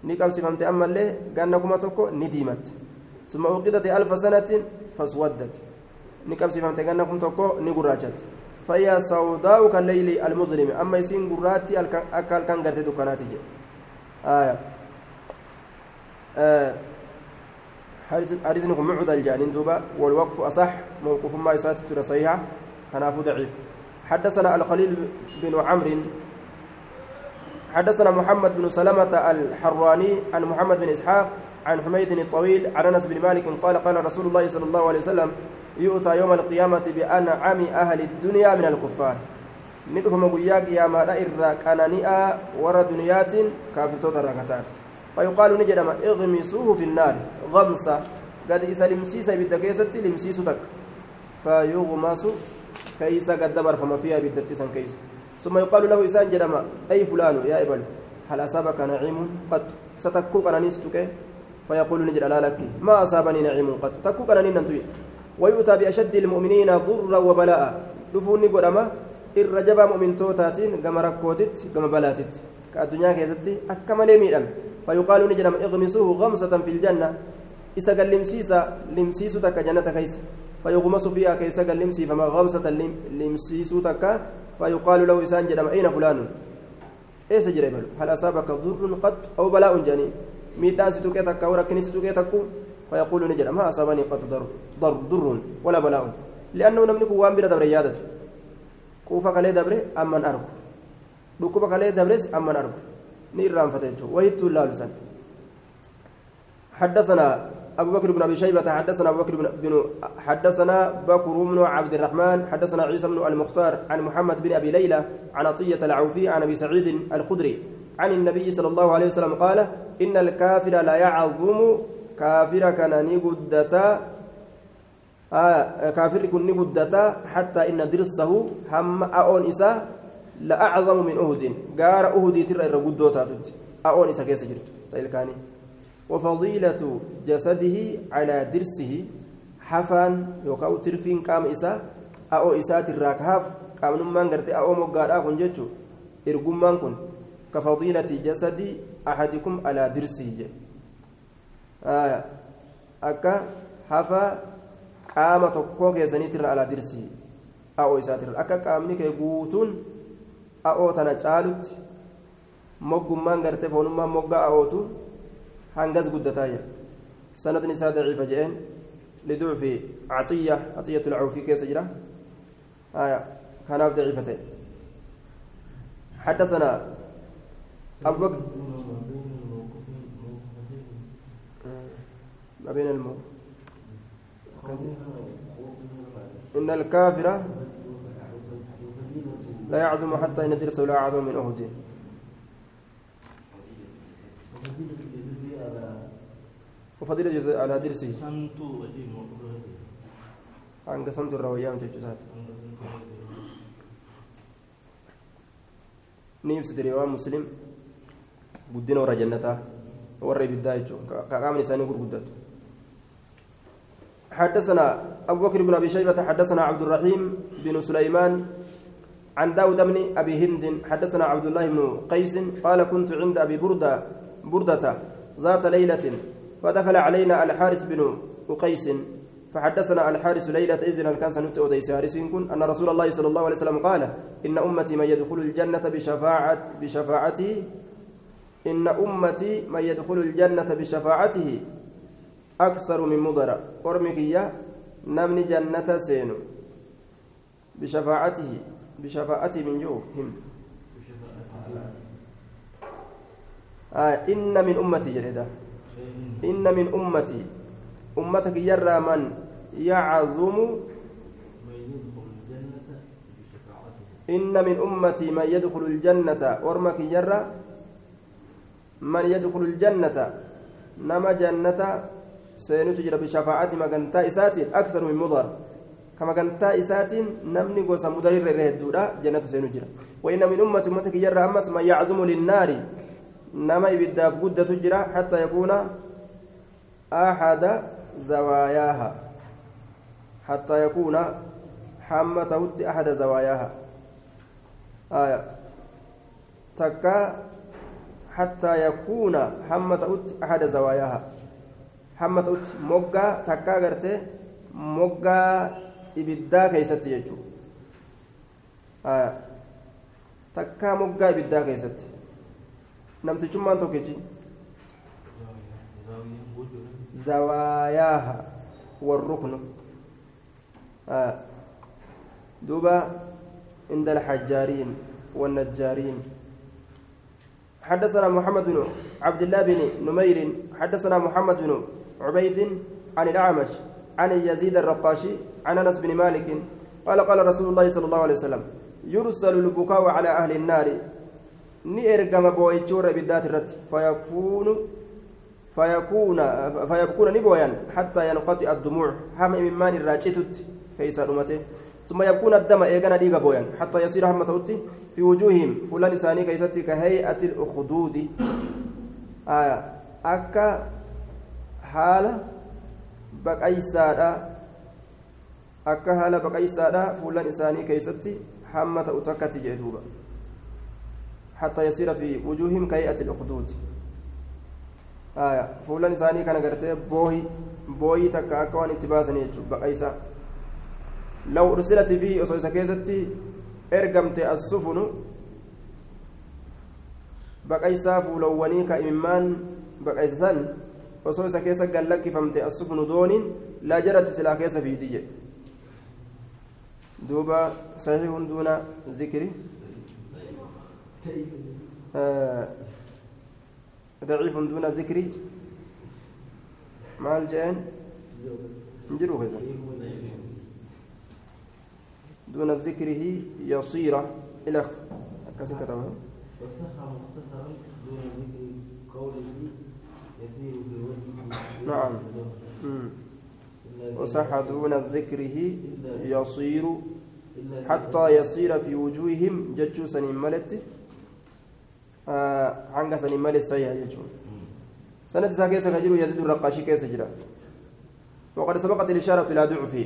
نكب سيفمتي أما اللي قالنا كمتك نديمت ثم أوقدت ألف سنة فاسودت. ni qabsiifamte ganna kun tokko ni gurraachatti fayyaa sawdaa'u kan leeyli almuzlimi amma isiin gurraatti akka halkan jedhe حديثكم معدل جانين دوبا والوقف أصح موقف ما يسات ترى صحيحة كنافو ضعيف. حدثنا الخليل بن عمرو حدثنا محمد بن سلمة الحراني عن محمد بن إسحاق عن حميد الطويل عن أنس بن مالك قال قال رسول الله صلى الله عليه وسلم يؤتى يوم القيامة بأنعم أهل الدنيا من الكفار. ندفم قياك يا ما إرى كانانيا ورى دنيات كافر توتر فيقال نجدما اغمسوه في النار غمسة. قد إسا لمسيسة بالدكيسة لمسيس تك. فيغمس كيسا قد دبر فما فيها بالدتسا كيسا. ثم يقال له إسان جدما أي فلان يا إبل هل أصابك نعيم قد ستكوك أنا نستك فيقول نجد لا لك. ما أصابني نعيم قد تكوك أنا ننتوي. ويؤتى بأشد المؤمنين ضرا وبلاء. دفوني قدما الرجب مؤمن توتاتين كما ركوتت كما بلاتت كالدنيا كيستي أكمل ميدم فيقال نجرم اغمسوه غمسة في الجنة. إسا قال لمسيسا لمسيسو تك جنة كيس. فيغمس فيها كيس قال لمسي فما غمسة لمسيسو فيقال له إسان جرم أين فلان؟ إيس جريبل هل أصابك ضر قد أو بلاء جاني ميدان ستوكي تك وركني ستوكي تكو؟ فيقول نجد ما أصابني قد ضر ضر ضر ولا بلاء. لأنه نملك وان بلا دبر يادته كوفا كالي دبره أمن أركو dhukkuba kalee dabres amman argu irraanfate jechuudha. Wayituu laalusan حدثنا أبو بكر بن أبي شيبة حدثنا أبو بكر بن حدثنا بكر بن عبد الرحمن حدثنا عيسى بن المختار عن محمد بن أبي ليلى عن عطية العوفي عن أبي سعيد الخدري عن النبي صلى الله عليه وسلم قال إن الكافر لا يعظم كافر كان نقدتا آه كافر كن حتى إن درسه هم أون إسا لأعظم من أهد. قار أهدي ترى الرقودو تاتت أون إسا كيس جرت. تلكاني وفضيلة جسده على درسه حفان يوكاو ترفين قام إسا. أو إسات الراكهاف قام نمان قرتي أو مقادا كن جتشو. إرقمان كن. كفضيلة جسد أحدكم على درسه جي. آه. أكا حفا قام تقوى كيسانيتر على درسه. أو إساتر أكا قامني كي قوتون أو تنجالت mogummaan gartee foonummaan moggaa a'ootu هنجز قدتايا سند نساء ضعيفة جئين لضعف عطية عطية العوفي كيس جرا آية كان ضعيفتين حدثنا أبو بكر ما بين المو إن الكافر لا يعظم حتى إن درسه لا أعظم من أهد وفضيلة جزء على درسه wayyaam jechuusaati ni ibsite riwaa muslim guddina warra jannataa warra ibiddaa jechuun qaamni isaanii gurguddatu حدثنا أبو بكر بن أبي شيبة حدثنا عبد الرحيم بن سليمان عن داود بن أبي هند حدثنا عبد الله بن قيس قال كنت عند أبي بردة بردة ذات ليلة فدخل علينا الحارث بن أقيس فحدثنا الحارث ليلة إذن كان سنت أوديس كن أن رسول الله صلى الله عليه وسلم قال إن أمتي من يدخل الجنة بشفاعة بشفاعته إن أمتي من يدخل الجنة بشفاعته أكثر من مضر. أرمكية نمني جنة سينو بشفاعته. بشفاعته من جو هم. آه إن من أمتي جلده إن من أمتي. أمتك يرى من يعظم. إن من أمتي من يدخل الجنة. ورمك يرى من يدخل الجنة. نما جنة. سينتجر بشفاعة مكانتا إساتين أكثر من مضر. كما كانتا إساتين نمني قوسا مدرر رهدودا جنة سينجر وإن من أمتي أمتك يرى أمس من يعظم للنار نما يبدأ في تجرى حتى يكون أحد زواياها حتى يكون حمة أحد زواياها آية تكا حتى يكون حمة أحد زواياها حمة مقا تكا غرتي مقا إبدا يجو آية تكا مقا إبدا كيست نمتجمان توكيتي زواياها والركن آه. دوبا عند الحجارين والنجارين حدثنا محمد بن عبد الله بن نمير حدثنا محمد بن عبيد عن الأعمش عن يزيد الرقاشي عن أنس بن مالك قال قال رسول الله صلى الله عليه وسلم يرسل البكاء على أهل النار. نئرقم بويتشور بالذات الرت فيكون فيكون فيبكون نبويا حتى ينقطع الدموع. هم ممان الراجتت كيس رمته. ثم يبكون الدم إيغانا ديغا بويا حتى يصير هم توتي في وجوههم. فلان لساني كيستي كهيئة الأخدود. آية. أكا حالة بقيسادا أكا حالة بقيسادا فلان لساني كيستي هم توتكتي جدوبا حتى يصير في وجوههم كهيئة الأخدود fuulan isaanii gartee boohi booyii takka akka waan itti baasanii jechuudha baqaysa law ursilati fi osoo isa keessatti ergamte assufunu baqaysaa fuulawwanii ka imimmaan baqaysa san osoo isa keessa gallakkifamte assufunu dooniin laa jarati silaa keessa fiidi jedhe duuba sahii hunduuna zikri ضعيف دون ذكر maal jeen jiru keessa دون ذكره يصير إلى كسر كتابه وصح مختصرا دون ذكر قوله نعم. وصح دون ذكره يصير حتى يصير في وجوههم جتشو سنين ملت. عنك سنين ملت سيئة جتشو سنة ساكيسة كجرو يزيد الرقاشي كيسة جرا وقد سبقت الإشارة إلى ضعفه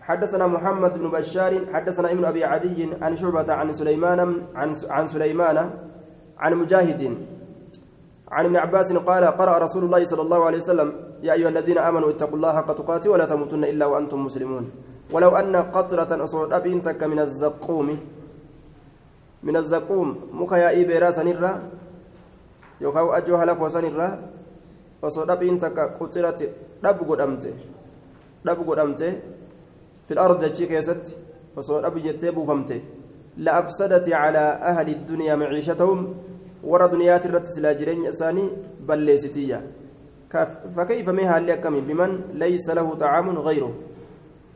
حدثنا محمد بن بشار حدثنا ابن أبي عدي عن شعبة عن سليمان عن عن سليمان عن مجاهد. عن ابن عباس قال قرأ رسول الله صلى الله عليه وسلم يا أيها الذين آمنوا اتقوا الله حق تقاته ولا تموتن إلا وأنتم مسلمون. ولو أن قطرة أصول أبين تك من الزقوم من الزقوم مكا إيبيرا سنرا يوكاو أجوها لك وسنرا أصول أبين تك قطرة دب قدمته دب قدمته في الأرض جي كيست وصول أبي جتي بوفمته لأفسدت على أهل الدنيا معيشتهم الرت سلا جرين إساني بل ليستية فكيف مها اللي أكمل بمن ليس له طعام غيره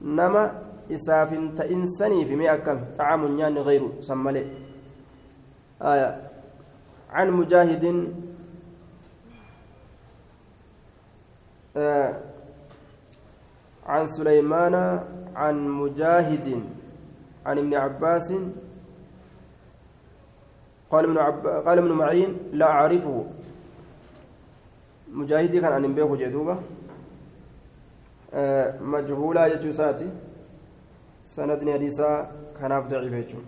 نما إساف تإنساني في مئة كم طعام يعني غيره سمالي آية عن مجاهد عن سليمان عن مجاهد عن ابن عباس قال ابن عب... قال ابن معين لا أعرفه. مجاهدي كان عن بيه جدوبة. آه مجهولا يجوساتي سندني حديثا كان عبيته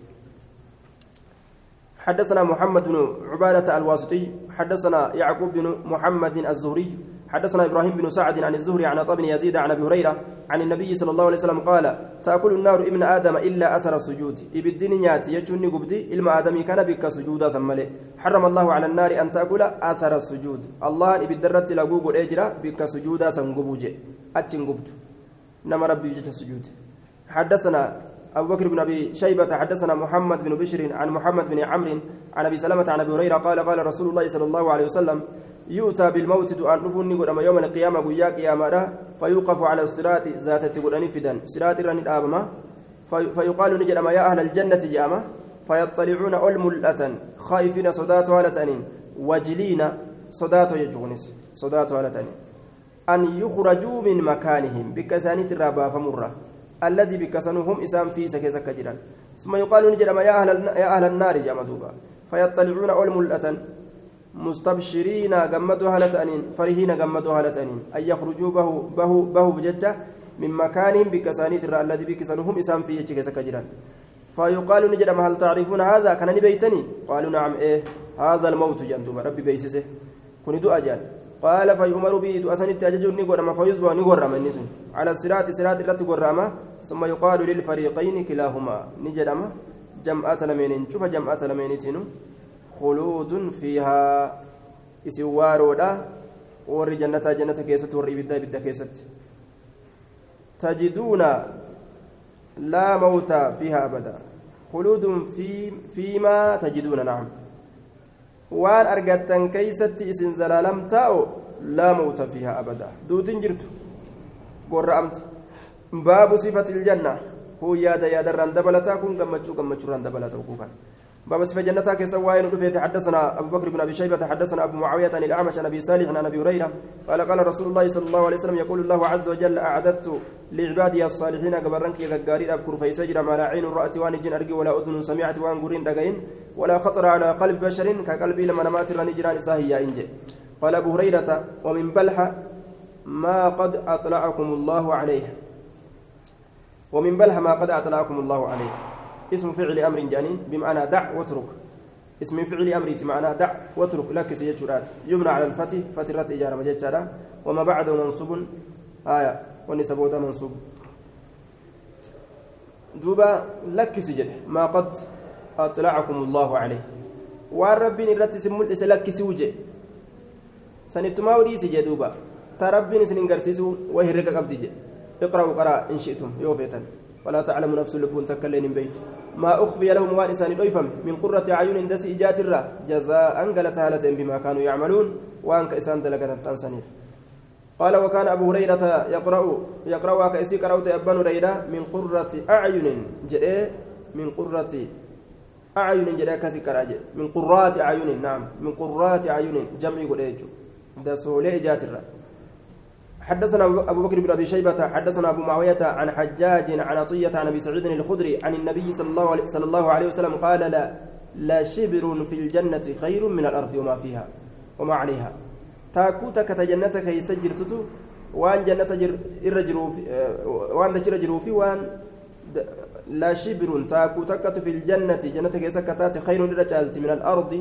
حدثنا محمد بن عبادة الواسطي حدثنا يعقوب بن محمد الزهري حدثنا إبراهيم بن سعد عن الزهري عن عطاء بن يزيد عن أبي هريرة عن النبي صلى الله عليه وسلم قال تاكل النار ابن آدم إلا أثر السجود. ابدين نياتي يجوني قبدي علم آدمي كان بك سجودا سمله حرم الله على النار أن تأكل أثر السجود. الله إبدرت لغوغو إجرا بك سجودا سنغبوجه أتشن قبد. نما ربي يجت السجود حدثنا أبو بكر بن أبي شيبة حدثنا محمد بن بشر عن محمد بن عمرو عن أبي سلمة عن أبي هريرة قال قال رسول الله صلى الله عليه وسلم يؤتى بالموت دعاء نفون نقول أما يوم القيامة قيا قيامة فيوقف على الصراط ذات تقول فدا صراط رن الآبمة فيقال نجد أما يا أهل الجنة جامة فيطلعون ألملة خائفين صدات هالتانين وجلين صدات يجونس صدات هالتانين أن يخرجوا من مكانهم. بكسانة الرابع فمرة. الذي بكسنهم إسام في سكيزة كجرا ثم يقال نجد أما يا أهل, يا أهل النار جامدوبا فيطلعون ألملة مستبشرين جمدوا هالتانين فرحين جمدوا هالتانين أن يخرجوا به به به بججة من مكان بكسانيت الذي بكسانهم إسام في يجيك سكجرا فيقال نجد هل تعرفون هذا؟ كان نبيتني قالوا نعم إيه هذا الموت جنتم ربي بيسسه. كنت أجل قال فيؤمر به أسنت أججني قرما فيصبح نقرم النسون على الصراط صراط الرت قرما ثم يقال للفريقين كلاهما. نجدما جمعة لمن شوف جمعة لمن تنو خلود فيها إسوارودا جنة جنة كيست ور إبدا إبدا كيست تجدون لا موت فيها أبدا خلود في فيما تجدون نعم waan argattan keeysatti isin zalaalam taa'u laa mawta fiihaa abada duutin jirtu gorra'amte baabu sifati iljanna kun yaada yaadarraan dabalataa kun gammachuu gammachuurraan dabalata ukuu kan باب صفة جنتها كيسا وائل رفيت أبو بكر بن أبي شيبة حدثنا أبو معاوية عن الأعمش عن أبي صالح عن أبي هريرة قال قال رسول الله صلى الله عليه وسلم يقول الله عز وجل أعددت لعبادي الصالحين قبرنك يغاري أذكر فيسجر ما لا عين رأت وأن جن أرجي ولا أذن سمعت وأن قرين دقين ولا خطر على قلب بشر كقلبي لما نمات رنجران ساهي إنجي. قال أبو هريرة ومن بلح ما قد أطلعكم الله عليه. ومن بلح ما قد أطلعكم الله عليه. اسم فعل أمر جانين بمعنى دع واترك. اسم فعل أمر بمعنى دع واترك. لك سيجرات يبنى على الفتح فترة إجارة مجتشارة وما بعده منصوب. آية. والنسبوت منصوب. دوبا لك سجد. ما قد أطلعكم الله عليه. والرب نرت سمول لك سوجه سنتما ودي سجد دوبا. تربي نسنين قرسيسو وهي رقا قبدي اقرأوا قراء إن شئتم. يوفيتا ولا تعلم نفس لكون تكلين بيت. ما أخفي لهم وانسان دويفم من قرة أعين دس إجات الرا. جزاء قالت هالة بما كانوا يعملون. وأنك إسان دلقنا قال وكان أبو هريرة يقرأ يقرأ كأسي قرأت أبان هريرة من قرة أعين. جئ من قرة أعين. جئ كأسي قرأ من قرات أعين. نعم. من قرات أعين. جمع قريج ده سولي جاتر حدثنا أبو بكر بن أبي شيبة حدثنا أبو معاوية عن حجاج عن عطية عن أبي سعيد الخدري عن النبي صلى الله عليه, صلى الله عليه وسلم قال لا لا شبر في الجنة خير من الأرض وما فيها وما عليها. تاكوتا كتجنة كي سجرتتو وان جنة جر الرجل وان دجر جرو في وان لا شبر. تاكوتا في الجنة جنة كي سكتات خير من الأرض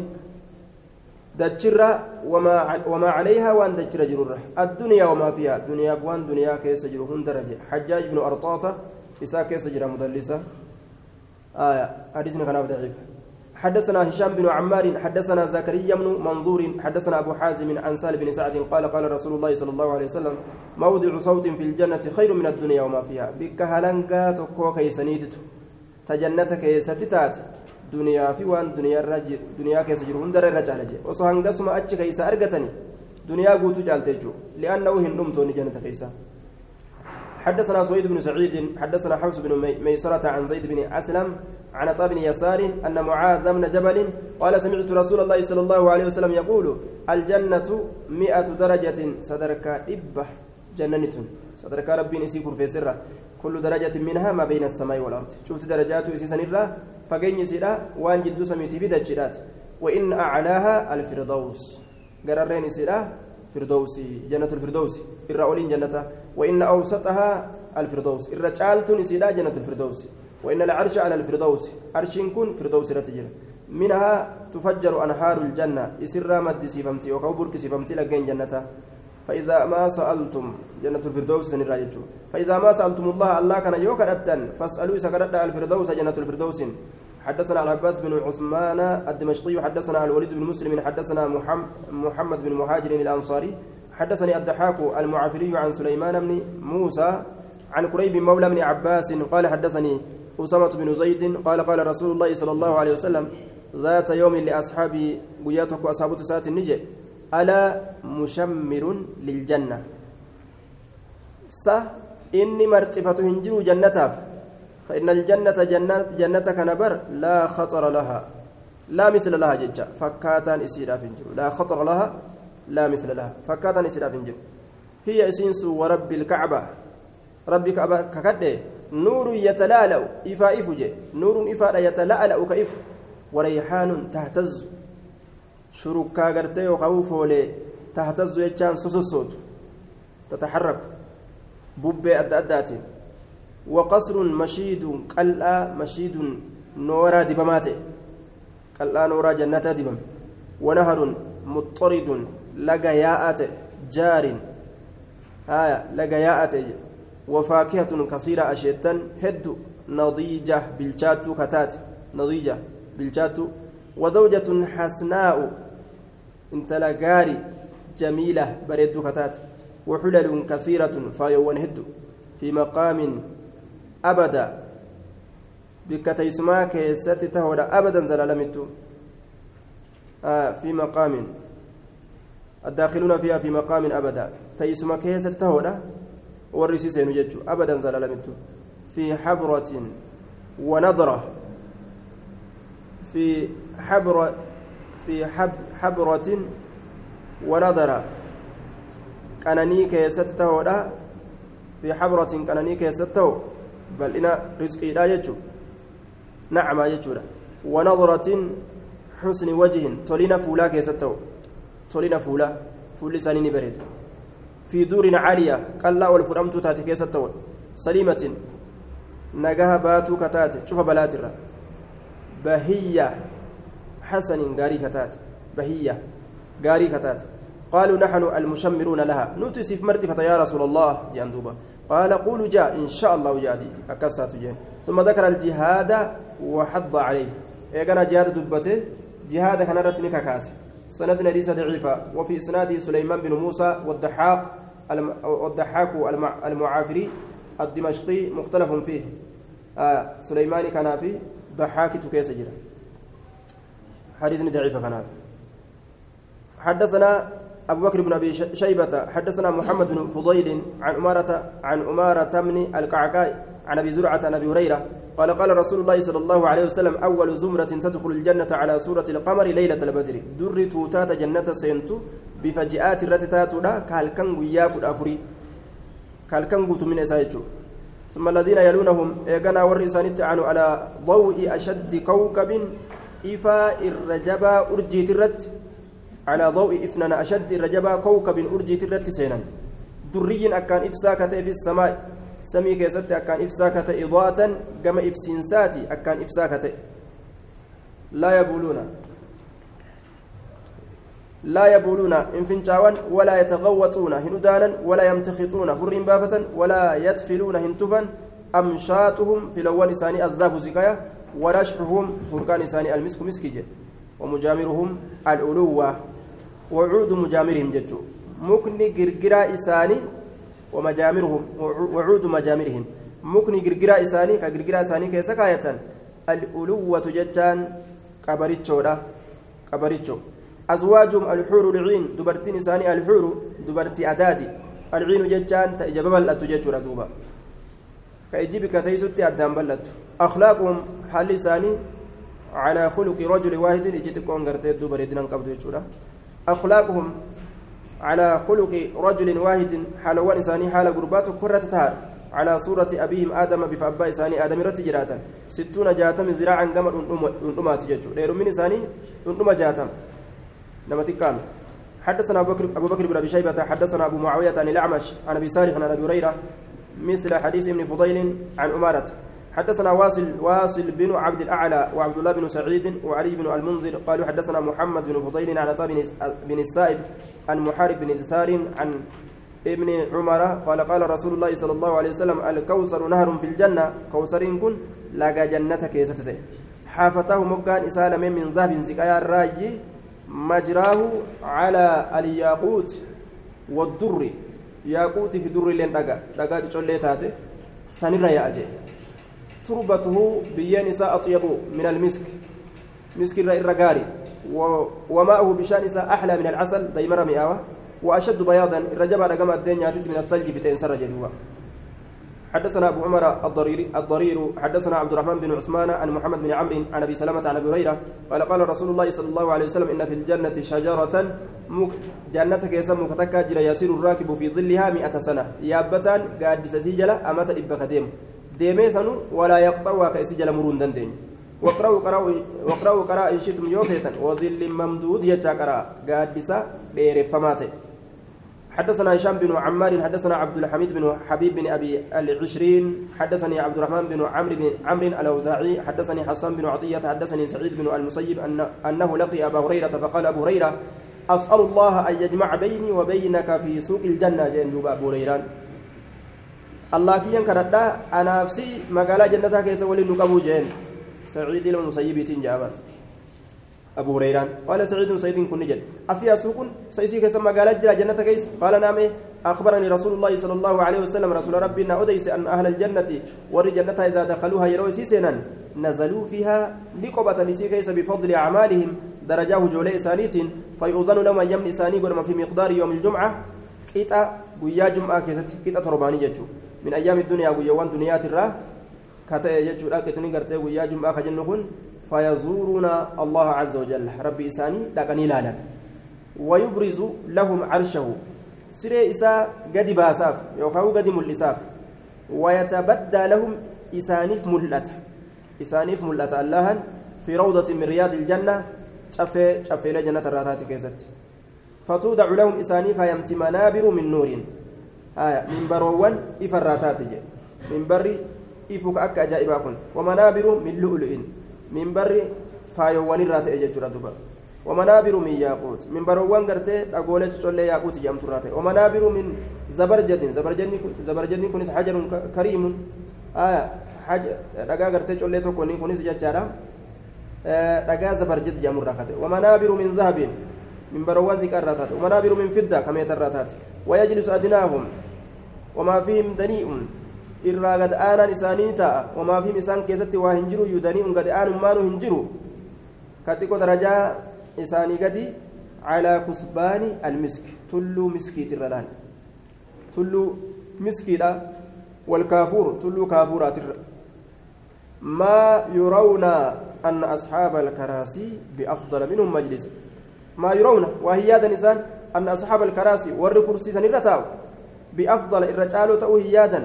دجرة وما وما عليها وان دجر جرورة. الدنيا وما فيها. دنيا وان دنيا كيس جرهن درجة. حجاج بن أرطاطة إساء كيس جرى مدلسة. آية. حديثنا كان ضعيف. حدثنا هشام بن عمار حدثنا زكريا بن منظور حدثنا أبو حازم عن سالم بن سعد قال قال رسول الله صلى الله عليه وسلم موضع صوت في الجنة خير من الدنيا وما فيها. بك هلنكا تكو كيسنيتت تجنة كيستتات دنيا في وان دنيا الرجل دنيا كيس جرو هندر الرجال جي. وصهن قسم أتش كيس أرقتني دنيا قوتو جالتيجو لأنه هندمتوني جنة كيسا حدثنا سويد بن سعيد حدثنا حفص بن ميسرة عن زيد بن أسلم عن عطاء بن يسار أن معاذ بن جبل قال سمعت رسول الله صلى الله عليه وسلم يقول الجنة مئة درجة صدرك إبة جننة صدرك ربي نسيكر في سرة. كل درجة منها ما بين السماء والأرض. شفت درجات يسيسن الله فقين يسيرا وان جد سميتي بدجرات وإن أعلاها الفردوس. قررين يسيرا فردوسي جنة الفردوس الرأولين جنة وإن أوسطها الفردوس. الرجال نسيرا جنة الفردوس وإن العرش على الفردوس عرش كن فردوس رتجر منها تفجر أنهار الجنة. يسر مد سيفمتي وكوبرك سيفمتي لقين جنة فإذا ما سألتم جنة الفردوس سنراجع فإذا ما سألتم الله الله كان يوكل أتن فاسألوا سكرت الفردوس جنة الفردوس. حدثنا العباس بن عثمان الدمشقي حدثنا الوليد بن مسلم حدثنا محمد بن مهاجر الأنصاري. حدثني الضحاك المعافري عن سليمان بن موسى عن قريب مولى بن عباس قال حدثني أسامة بن زيد قال قال رسول الله صلى الله عليه وسلم ذات يوم لأصحابي قياتك وأصحاب ساعة النجي. ألا مشمر للجنة. س إني مرتفة هنجر جنتها فإن الجنة جنة جنة كنبر لا خطر لها. لا مثل لها ججا فكاتان إسيرا فنجر لا خطر لها لا مثل لها. فكاتان إسيرا فنجر هي إسينس ورب الكعبة. ربي كعبة ككده. نور يتلالأ إفا إفجي. نور إفا يتلالأ كإف. وريحان تهتز. شركا غرتي وخوفولي تهتز يجان سوسوت تتحرك بوبي أدى أداتي وقصر مشيد قلأ مشيد نورا دبماته قلأ نورا جنة دبم ونهر مضطرد لقى ياءات جار آية لقى ياءات وفاكهة كثيرة أشيتا هد نضيجة بالشات كتات نضيجة بالشات وزوجة حسناء انت لقاري جميلة بريد كتات وحلل كثيرة فايوان هد في مقام أبدا بكتيسما كيست تهود أبدا زلالمت آه في مقام الداخلون فيها في مقام أبدا تيسما كيست تهود ورسيسين يجو أبدا زلالمت في حبرة ونضرة في حبرة في حب حبرة ونضرة قناني كيست تهود في حبرة قناني كيست تهود بل إن رزقي لا يجو. نعم يجو ونظرة حسن وجه. تولينا فولا كيستو تولينا فولا. فول سنين بريد. في دور عالية. قال لا والفرمت تاتي كيستو سليمة. نجاها باتو كتات شوف بلاترا بهية. حسن غاري كتات بهية غاري كتات. قالوا نحن المشمرون لها. نتسف مرتفة يا رسول الله جندوبا قال قولوا جاء إن شاء الله جادي أكستات جين ثم ذكر الجهاد وحض عليه. إيقنا جهاد دبته. جهاد كان رتني كاسي سند حديث ضعيفة وفي إسناد سليمان بن موسى والضحاك والضحاك المعافري الدمشقي مختلف فيه. آه سليمان كان في ضحاك تكيس جرا حديث ضعيف كان حدثنا أبو بكر بن أبي شيبة حدثنا محمد بن فضيل عن أمارة عن أمارة بن القعقاع عن أبي زرعة عن أبي هريرة قال قال رسول الله صلى الله عليه وسلم أول زمرة تدخل الجنة على سورة القمر ليلة البدر. در توتات جنة سينتو بفجئات الرتتات لا كالكن وياك الأفري كالكن من إسايتو ثم الذين يلونهم إيقنا والرسان عنه على ضوء أشد كوكب إفا الرجبا أرجيت الرت على ضوء إفنان أشد الرجبا كوكب أرجيت الرت سينا دري أكان إفساكة في السماء. سمي كيست أكان إفساكة إضاءة. كما إفسنساتي أكان إفساكة لا يبولون. لا يبولون. انفنشاوان ولا يتغوطون. هندانا ولا يمتخطون. فرين بافة ولا يدفلون. هنتفا أمشاتهم في الأول إساني الذاب زكايا. ورشحهم فرقان إساني المسك مسكجة ومجامرهم الألوة وعود مجامرهم ججو مكني قرقرا إساني ومجامرهم وعود مجامرهم. مكني قرقرا إساني كقرقرا إساني كيسكاية الألوة ججان قبريتشو قبريتشو. أزواجهم الحور العين دبرتين إساني الحور دبرتي أدادي. العين ججان تأجب بلت ججورة دوبا. كأجيبك تيسوتي أدام بلت أخلاقهم حال إساني على خلق رجل واحد. يجيتكم غرتي دوبا ردنا قبض أخلاقهم على خلق رجل واحد حالوان إساني حال قربات كرة تهار. على صورة أبيهم آدم بفأبا إساني آدم رت جراتا. ستون جاتم ذراعا قمر أنتمات ججو. ليرو من إساني أنتم جاتم نمت كامل. حدثنا أبو بكر بن أبي شيبة حدثنا أبو معاوية عن الأعمش عن أبي صالح عن أبي هريرة مثل حديث ابن فضيل عن أمارة حدثنا واصل واصل بن عبد الأعلى وعبد الله بن سعيد وعلي بن المنذر قالوا حدثنا محمد بن فضيل عن عطاء بن السائب عن محارب بن دثار عن ابن عمر قال قال رسول الله صلى الله عليه وسلم الكوثر نهر في الجنة. كوثر كن لاقى جنتك يستته حافته مكان إسالم من ذهب زكايا الراجي مجراه على الياقوت والدر. ياقوت في در لين دغا دغا تشولي تاتي. سنرا ياجي تربته بين نساء اطيب من المسك. مسك الرغاري وماءه بشأن أحلى من العسل دايما مئاوه وأشد بياضا الرجب رقم الدنيا من الثلج في تنسر جدوبا حدثنا أبو عمر الضرير الضرير حدثنا عبد الرحمن بن عثمان عن محمد بن عمرو عن أبي سلمة عن أبي هريرة قال قال رسول الله صلى الله عليه وسلم إن في الجنة شجرة مك جنتك يسمى كتكا جرى يسير الراكب في ظلها مئة سنة. يابتان قاد سجلا امت ابكتيم ديمي سنو ولا يقطعها كسجل مرون دندين واقرأوا قرأوا واقرأوا قراء إن شئتم يوفيتا وظل ممدود يجا قراء قاد دير فماته حدثنا هشام بن عمار حدثنا عبد الحميد بن حبيب بن أبي العشرين حدثني عبد الرحمن بن عمرو بن عمرو الأوزاعي حدثني حسان بن عطية حدثني سعيد بن المسيب ان أنه لقي أبا هريرة فقال أبو هريرة أسأل الله أن يجمع بيني وبينك في سوق الجنة جندوب أبو هريرة الله كي ينكردا أنا نفسي مقالا جنتها كيس ولي نقبو جين. سعيد المسيب تنجابا أبو هريرة قال سعيد سعيد كن نجد أفيا سوق سيسي مقالات جرى جنة كيس. قال نعم أخبرني رسول الله صلى الله عليه وسلم رسول ربنا أديس أن أهل الجنة ور جنة إذا دخلوها يروا سيسنا نزلوا فيها لقبة نسي كيس بفضل أعمالهم درجاه جولي إسانيت فيؤذن لهم يمن إساني في مقدار يوم الجمعة. قطع ويا جمعة كيست قطع ترباني جتشو. من أيام الدنيا ويوان دنيات الراه كتأ يجتشو لا قطني قرتي ويا جمعة خجنكن فيزورون الله عز وجل. ربي إساني لكني لالا ويبرز لهم عرشه. سري إساء قد باساف يوكاو قد ملساف. ويتبدى لهم إسانيف ملت إسانيف ملت الله في روضة من رياض الجنة شفي شفي لجنة الراتات كيست. فتودع لهم إسانيف يمت منابر من نور آية من بروان إفراتات من بري إفك أكا أجائبا ومنابر من لؤلؤ minbarri faayowwanirraa ta'e jechuudha duba ومنابر من ياقوت من بروان غرتي اغولت تولي ياقوت جامت راته ومنابر من زبرجد زبرجد زبرجد كنس حجر كريم آه حج دغا غرتي تولي تو كوني كنس جچارا دغا زبرجد جامت راته ومنابر من ذهب من بروان ذكر راته ومنابر من فضة كما يتراتات ويجلس أدناهم وما فيهم دنيء. irraa gad aanaan isaanii ta'a wamaafi isaan keessatti waa hin jiru yudanii gad aanummaanu hin jiru ka xiqqoo darajaa isaanii gadi على كثبان المسك. تلو مسكي ترلال تلو مسكي والكافور تلو كافورات ما يرون أن أصحاب الكراسي بأفضل منهم مجلس. ما يرون وهي نسان أن أصحاب الكراسي ور كرسي سنرتاو بأفضل الرجال تأو هيادا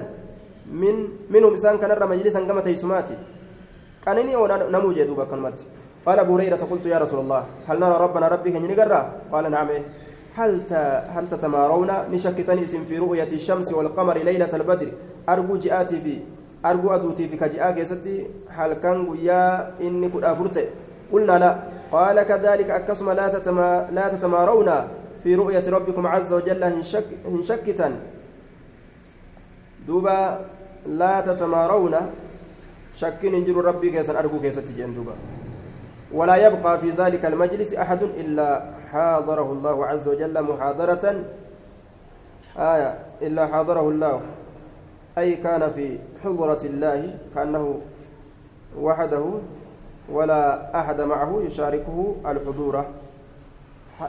من منهم إنسان كان مجلسا كما تيسماتي. كانني ونمو جدوبا كلمات قال أبو هريرة قلت يا رسول الله هل نرى ربنا ربك نقرأ قال نعم. هل هل تتمارون؟ نشكتني في رؤية الشمس والقمر ليلة البدر. أرجو جاءتي في أرجو أدوتي في كجاء كيستي هل كان يا إني كنت قلنا لا. قال كذلك أكسم لا تتما لا تتمارون في رؤية ربكم عز وجل هنشك هنشكتا دوبا لا تتمارون. شكين انجر ربي كيسا أرجو كيستي جن دوبا. ولا يبقى في ذلك المجلس أحد إلا حاضره الله عز وجل محاضرة. آية إلا حاضره الله. أي كان في حضرة الله كأنه وحده. ولا أحد معه يشاركه الحضور.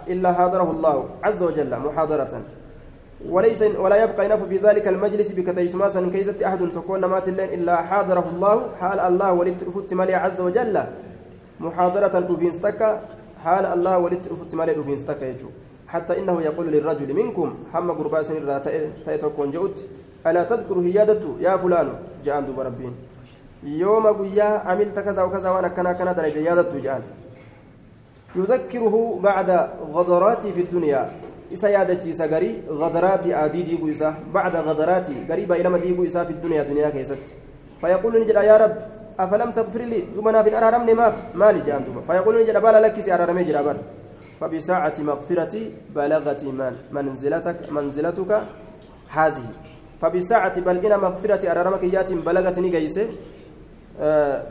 إلا حاضره الله عز وجل محاضرة. وليس ولا يبقى ينف في ذلك المجلس بكتيسماسا كيست أحد تكون مات الليل إلا حاضره الله. حال الله ولت مالي عز وجل. محاضرة أوفينستكا حال الله ولت مالي أوفينستكا يجو. حتى إنه يقول للرجل منكم حم قرباس تيتكون جؤت ألا تذكر هيادته يا فلان. جاء دوب ربين. يوم قيا عملت كذا وكذا وأنا كنا كنا درجة هيادته جاء يذكره بعد غدراتي في الدنيا. إسا يادتي إسا غري غدراتي آدي ديبو إسا. بعد غدراتي غريبا إلما ديبو إسا في الدنيا دنيا كيست. فيقول نجد يا رب أفلم تغفر لي؟ دوبنا بن أرارمني ما مالي جان دوبا فيقول نجد بالا لك سي أرارمي جرابر فبساعة مغفرتي بلغت من منزلتك منزلتك هذه. فبساعة بل إن مغفرة أرارمك يات بلغت نجيسه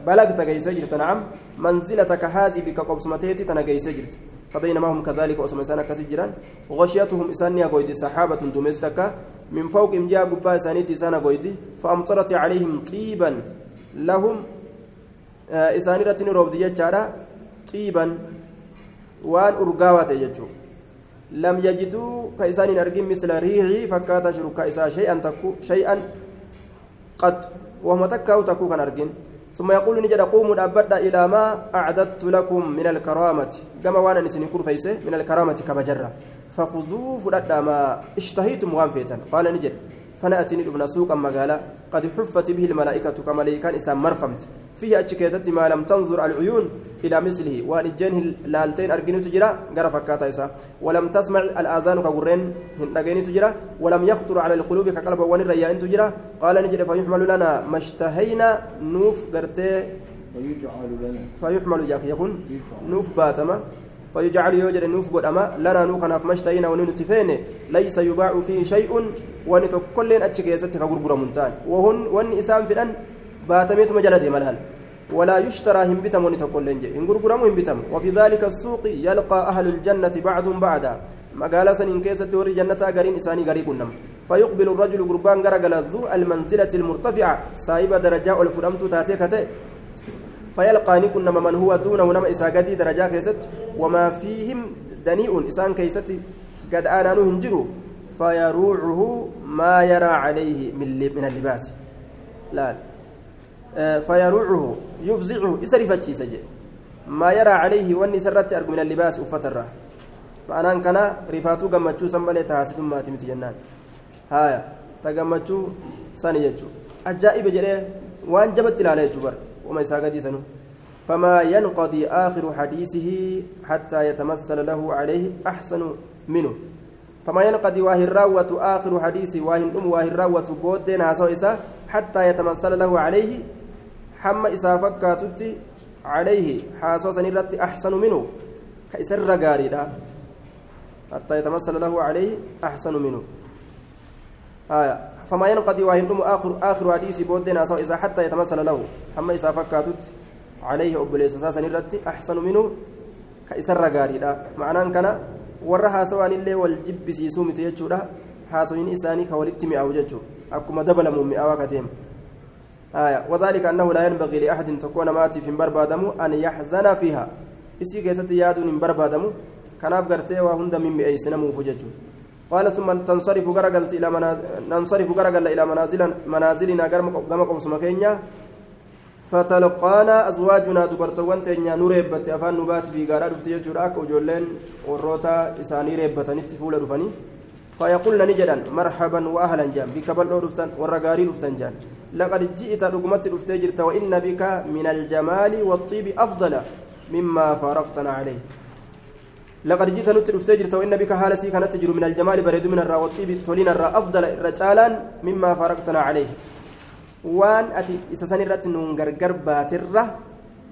بلغت جيسه جرت. نعم. منزلتك هذه بك قبسمتيتي تنجيسه جرت. فبينما هم كذلك أسمى سنة كسجرا غشيتهم إسانيا قويدي سحابة دمستك من فوق إمجاء قبا سانيتي سنة قويدي فأمطرت عليهم طيبا. لهم إسانيرة روبدي جارا طيبا. وان أرقاوات يجو. لم يجدوا كإسان أرقم مثل ريحي. فكات شركا إسا شيئا تكو شيئا قد وهم تكاو تكو كان أرقم ثم يقول نجد قوموا أبدا إلى ما أعددت لكم من الكرامة. كما وأنا نسني فيسه من الكرامة كبجرة فخذوا فلدا ما اشتهيتم وانفيتا قال نجد. فنأتي ندفن سوقا مقالا قد حفت به الملائكة كملائكان إسام مرفمت. فيه أتشكيزت ما لم تنظر العيون إلى مثله. وأن الجنه لالتين أرجين تجرى قرى فكاتا إسا. ولم تسمع الآذان كغرين هندقين تجرى. ولم يخطر على القلوب كقلب وان الرياء تجرى. قال نجد فيحمل لنا ما اشتهينا نوف قرتي. فيحمل جاك يكون نوف باتما. فيجعل يوجد نوف قد أما لنا نوكنا في مشتهينا وننتفين ليس يباع فيه شيء ونتكلين أتشكيزت كغرغر منتان. وهن وان إسام في الأن باتميت مجلد ملهل. ولا يشترى هم بتم ونتقلن جي. إن غرغرم بتم وفي ذلك السوق يلقى أهل الجنة بعضهم بعدا مقالة سنين كيسة وري جنة غرين إساني غري كنم فيقبل الرجل قربان غرغل ذو المنزلة المرتفعة. سايب درجاء الفرمت تاتيكته فيلقى نكن من هو دونه نما إساقدي درجاء كيست وما فيهم دنيء. إسان كيست قد آنانو هنجروا فيروعه ما يرى عليه من اللباس. لا. فيروعه يفزعه. إسرفت سجى ما يرى عليه واني سرت أرجو من اللباس أفترة. معناه كان رفاتو قمتشو سمالي تحاسد ما تمت جنان. هايا. تقمتشو ساني جتشو أجائب جريه وان جبت عليه جبر وما يساقدي سنو فما ينقضي آخر حديثه حتى يتمثل له عليه أحسن منه. فما ينقضي واهي الراوة آخر حديث واهي الأم واهي الراوة بودين عصو إسا حتى يتمثل له عليه حما إسا فكاتت عليه حاسو سنرت أحسن منه. كإسر قاري حتى يتمثل له عليه أحسن منه. آية. فما ينقضي الأم آخر آخر حديث بودين عصو إسا حتى يتمثل له حما إسا فكاتت عليه أبليس سنرت أحسن منه كإسر قاري معناه كان illee wal jibbisiisuu miti jechuudha haasawiin isaanii ka walitti mi'aawu jechuudha akkuma dabalamu mi'aawaa ka deemu وذلك أنه لا ينبغي لأحد تكون ماتي في بربادم أن يحزن فيها إسي كيست يادون بربادم kanaaf gartee waa hunda mimmi'eessina muufu jechuudha قال ثم تنصرف غرغلت إلى منازل ننصرف غرغل إلى منازل منازلنا كما قوم كينيا. فتلقانا أزواجنا دبرتوان تنيا نوريبت أفان نبات في غارا دفت يجورا آك وجولين وروتا اساني ريبتني فول دفني فيقولن نجدا مرحبا وأهلا جان. بك بل دفتن والرغاري دفتن جان. لقد جئت رقمت دفت وإن بك من الجمال والطيب أفضل مما فارقتنا عليه. لقد جئت نت دفت جرت وان بك حالسي كانت تجر من الجمال بريد من الرا والطيب تولين الرا افضل رجالا مما فارقتنا عليه baatirra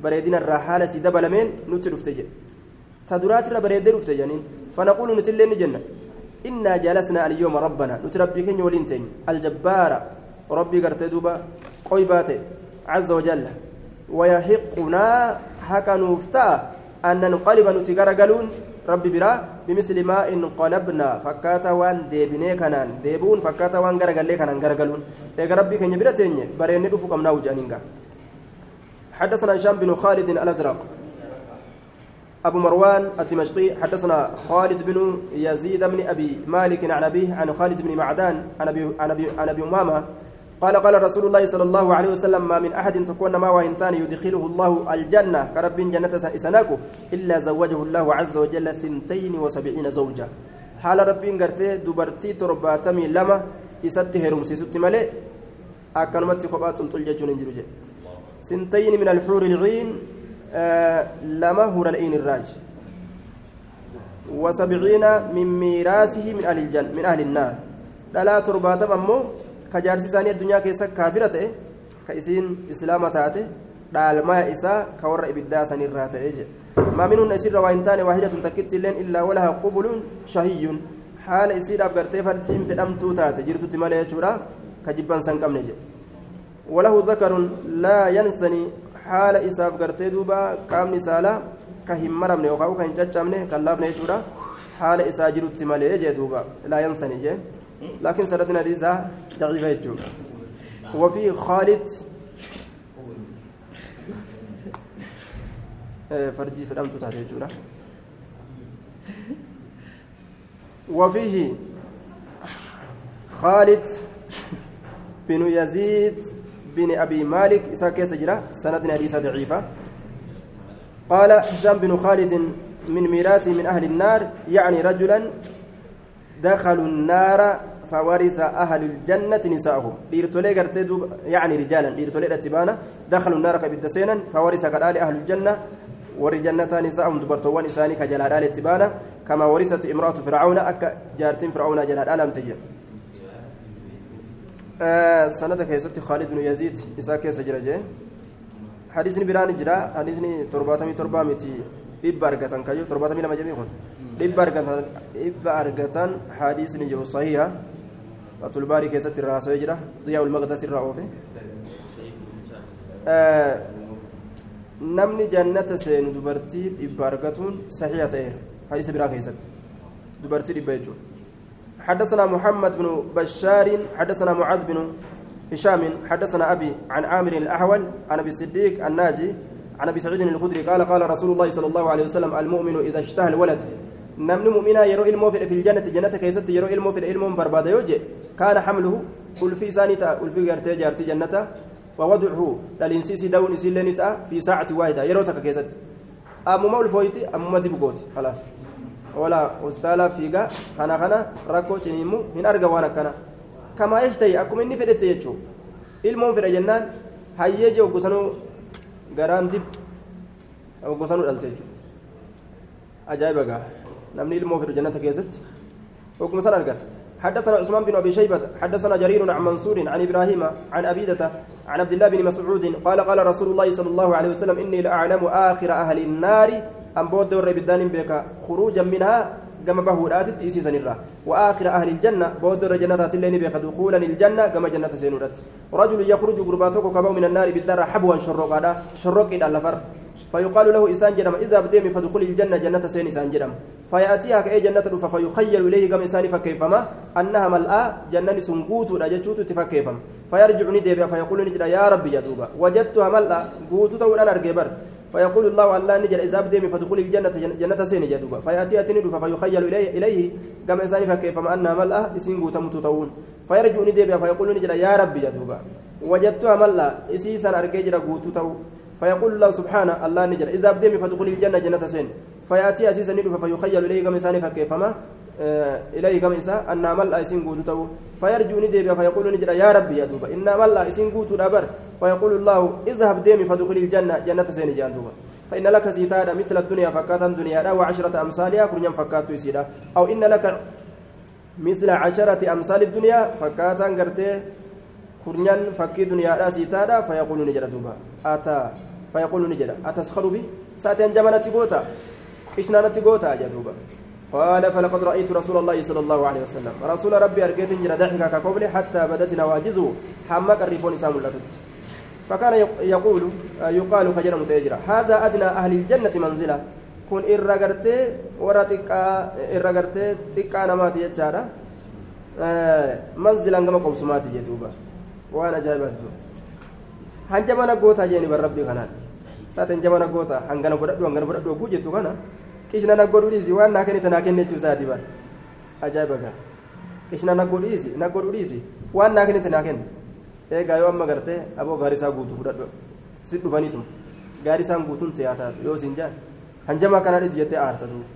bareedina irraa haala si dabalameen nutti dhufte jedhe ta duraatirra bareeddee dhufte jedhaniin fanaquulu nuti illee ni jenna innaa jaalasnaa alyooma rabbana nuti rabbii keenya waliin teenya aljabbaara rabbii gartee duuba qoy baate عز وجل ويحقنا حكا نوفتا أن ننقلب ربي برا بمثل ما انقلبنا فكاتا وان ديبني كانان ديبون فكاتا وان غرغلي كانان غرغلون ايغا ربي كن يبرتين برين دفو كم ناو جانينغا حدثنا هشام بن خالد الازرق أبو مروان الدمشقي حدثنا خالد بن يزيد بن أبي مالك عن أبيه عن خالد بن معدان عن أبي عن أبي عن أبي أمامة قال قال رسول الله صلى الله عليه وسلم ما من أحد تكون ما وإنتان يدخله الله الجنة. كرب جنة إسناكو إلا زوجه الله عز وجل ثنتين وسبعين زوجة. حال رب قرتي دبرتي ترباتمي لما إسته رمسي ست ملئ أكنمت قبات تلججون انجلوجي سنتين من الحور العين آه لما هور العين الراج. وسبعين من ميراثه من أهل الجنة من أهل النار. لا ترباتم أمو kajaarsi isaanii addunyaa keessa kaafira ta'e ka isiin islaama taate dhaalmaya isaa ka warra ibiddaa sanirraa ta'e jedhe maa minhunna isirra waa hin taane waahidatun takkitti illeen illaa walaha qubuluun shahiyyun haala isiidhaaf gartee farjiin fedhamtuu taate jirtutti malee jechuudha ka jibban san qabne jedhe walahu zakarun laa yansani haala isaaf gartee duuba qaamni saalaa ka hin maramne yookaan ka hin caccabne kan laafne jechuudha haala isaa jirutti malee jee duuba laa yansani jee لكن سردنا ليزا ضعيفة يجو. وفي خالد. فرجي في الأمر تحت يجونا. وفيه خالد بن يزيد بن أبي مالك. إسا كيس سندنا ليسا ضعيفة. قال هشام بن خالد من ميراث من أهل النار يعني رجلا دخلوا النار فورث أهل الجنة نساءهم ليرتولي قرتي يعني رجالا ليرتولي الاتبانا دخلوا النار كبدسينا فورث كدال أهل الجنة ورجنة نساءهم دبرتوان إساني كجلال الاتبانا كما ورثت امرأة فرعون أكا جارتين فرعون جلال ألم تجي آه سنة كيست خالد بن يزيد إساء كيس جرجي حديثني بران جرا حديثني ترباتمي تربامتي kayyoo torbaatamii lama jedhee kun dhibba argatan hadiisni jiru sahiha fatul baarii keessatti irraa haasawee jira diyaa ulmaqdas irraa oofe namni jannata seenu dubartii dhibba argatuun sahiha ta'eera hadiisa biraa keessatti dubartii dhibba jechuudha حدثنا محمد بن بشار حدثنا معاذ بن هشام حدثنا أبي عن عامر الأحول عن أبي الصديق الناجي عن ابي سعيد الخدري قال قال رسول الله صلى الله عليه وسلم المؤمن اذا اشتهى الولد نمن مؤمنا يرو علمه في الجنه جنة كيست يرو علمه في العلم برباد يوجي كان حمله قل في سانتا قل في جارتي جارتي جنة ووضعه للانسيس دون سيلنتا في ساعة واحدة يرو تك كيست أمو مول فويتي أمو مدي بقوتي خلاص ولا استالا فيغا كان كان ركو تنيمو من أرجع وأنا كان كما يشتهي أكم إني فدت يجو علمه في الجنة هيجي وقسنو garaan dib gosanuu dhalte jechuudha ajaa'iba gaa. Ilmoo fedhu jannata keessatti ogguma san argata حدثنا عثمان بن أبي شيبة حدثنا جرير عن منصور عن إبراهيم عن ابيدة عن عبد الله بن مسعود قال قال رسول الله صلى الله عليه وسلم إني لأعلم آخر أهل النار أم بود ور بدان بك خروجا منها كما بهورات تيسيسن الرا. وآخر أهل الجنة بود رجنات اللين بك دخولا الجنة كما جنه سينورت. رجل يخرج غرباتك كبا من النار بالدار حبوا شرقا شرق إلى لفر فيقال له إنسان جرم إذا بديم فدخل الجنة جنة سين إنسان جرم فيأتيها كأي جنة فيخيل إليه كم إنسان فكيفما؟ أنها ملآ جنة سنقوت ولا جتشوت تفكيفم. فيرجع ندب فيقول نجد يا ربي يدوبا وجدتها ملآ قوت تقول أنا أرجبر فيقول الله الله نجر إذا بدي فدخل الجنة جنة سين جدوبا فيأتي أتني فيخيل إليه إليه كما إنسان فكيف ما أنها ملأ إسين تموت تون فيرجع نديبها فيقول نجر يا ربي جدوبا وجدتها ملأ إسيسا أرجع قوت تو فيقول الله سبحانه الله نجر إذا بدي فدخل الجنة جنة سين. فيأتي أسيسا ندوبا فيخيل إليه كما إنسان فكيف ما إليه كما إنسان أنها ملأ إسين قوت تو فيرجع نديبها فيقول نجر يا ربي جدوبا إنها ملأ إسين قوت دبر فيقول الله إذهب ديمي فدخل الجنة جنة سين جاندوبا فإن لك سيتادا مثل الدنيا فكاتا دنيا وعشرة أمثالها كرنيا فكاتو يسيدا. أو إن لك مثل عشرة أمثال الدنيا فكاتا غرتي كرنيا فكي دنيا سيتادا فيقول نجد دوبا أتا فيقول نجد أتسخر بي ساتين جمالة تقوتا إشنانة تقوتا جدوبا قال فلقد رأيت رسول الله صلى الله عليه وسلم رسول ربي أرقيت جرى ضحكا كقبل حتى بدت نواجزه حمك الريفون سامو فكان يقول يقال كجرم تجرى هذا أدنى أهل الجنة منزلة كن إرغرتي ورا تقا إرغرتي تقا نماتي يجارة منزلا كما قوسماتي جدوبا وأنا جايبات hanjamana goota jeeni bar rabbii kanaan saaten jamana goota hangana godhadhu hangana godhadhu oguu jettu kana qishna naggodhu dhiisi waan naa kennite naa kenne jechuu isaati bar ajaa'iba gaa qishna naggodhu dhiisi naggodhu dhiisi waan naa kennite naa kenne eegaa yoo amma gartee aboo gaarii isaa guutuu fudhadhu si dhufaniitum gaarii isaan guutuun ta'aa taatu yoo isin jaan hanjamaa kanaa dhiisi jettee aarta duuba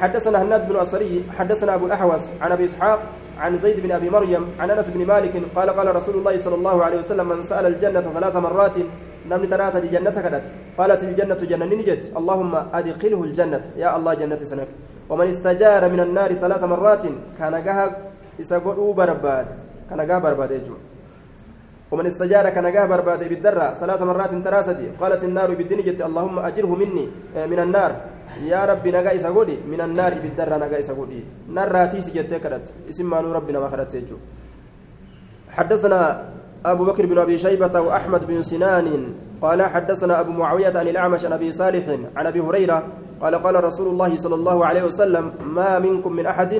حدثنا هناد بن أسري حدثنا أبو الأحوص عن أبي إسحاق عن زيد بن أبي مريم عن أنس بن مالك قال قال رسول الله صلى الله عليه وسلم من سأل الجنة ثلاث مرات نمن تناسى الجنة كدت. قالت الجنة جنة نجت. اللهم أدخله الجنة. يا الله جنة سنك. ومن استجار من النار ثلاث مرات كان جها إسقوا برباد كان جها برباد يجوا ومن استجار كان جاه برباد بالدرة ثلاث مرات تراستي قالت النار بالدين جت اللهم أجره مني من النار. يا ربي نجا إسقودي من النار بالدرة نجا إسقودي نار راتي سجت كرت. اسم ربنا ما خرت حدثنا أبو بكر بن أبي شيبة وأحمد بن سنان. قال حدثنا أبو معاوية عن الأعمش عن أبي صالح عن أبي هريرة قال قال رسول الله صلى الله عليه وسلم ما منكم من أحد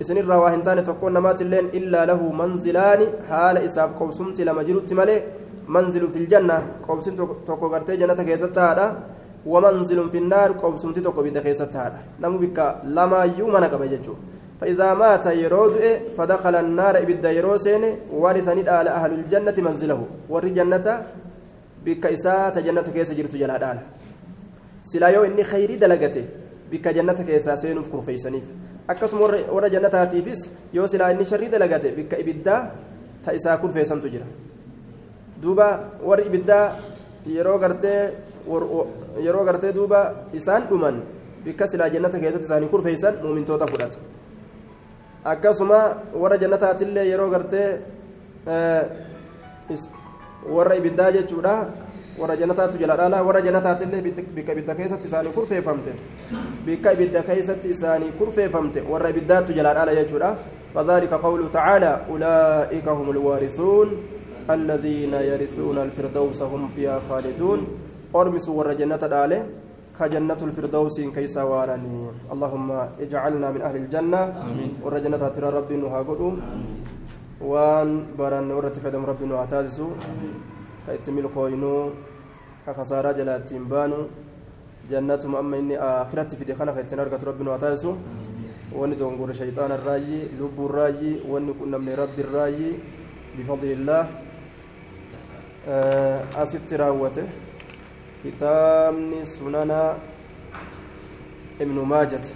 isinirraa waa hin taane tokkoon namaatilleen illaa lahu manzilaani haala isaaf qobsumti lama jirutti malee manzilu filjanna qobsin tokko gartee jannata keessatti haadha wamanzilun finnaar qobsumti tokko bidda keessatti haadha namu bikka lamaayyuu mana qaba jechuudha فإذا مات يرود فدخل النار إبدا يروسين ورثني آل أهل الجنة منزله ور جنة بك إساءة جنة كيس جرت جلال آل سلا يو إني خيري دلقته بك جنة كيسا سينف كرفيسنيف akkasuma warra jannataatiifis yoo silaa inni sharrii dalagate bikka ibiddaa ta isaa kurfeessantu jira. Duuba warri ibiddaa yeroo gartee yeroo gartee duuba isaan dhuman bikka silaa jannata keessatti isaanii kurfeessan muumintoota fudhata. Akkasuma warra jannataatillee yeroo gartee warra ibiddaa jechuudha warra jannataatu jala dhaala warra jannataatillee bikka ibidda keessatti isaanii kurfeeffamte bikka ibidda keessatti isaanii kurfeeffamte warra ibiddaatu jala dhaala jechuudha. فذلك قوله تعالى أولئك هم الوارثون الذين يرثون الفردوس هم فيها خالدون أرمسوا ور جنة داله كجنة الفردوس كيسا وارني اللهم اجعلنا من أهل الجنة ور جنة ترى ربي نهاجروا وان بران ورت فدم ربي نعتازسوا كايتميل كوينو كخسارة جلاتين بانو جنتهم أما إني آخرتي في دخانة كايتين أرقت ربي نعتازسوا واني دونغور شيطان الراجي لب الراجي واني كنا من رب الراجي بفضل الله. أست راوته كتابني سننا ابن ماجة.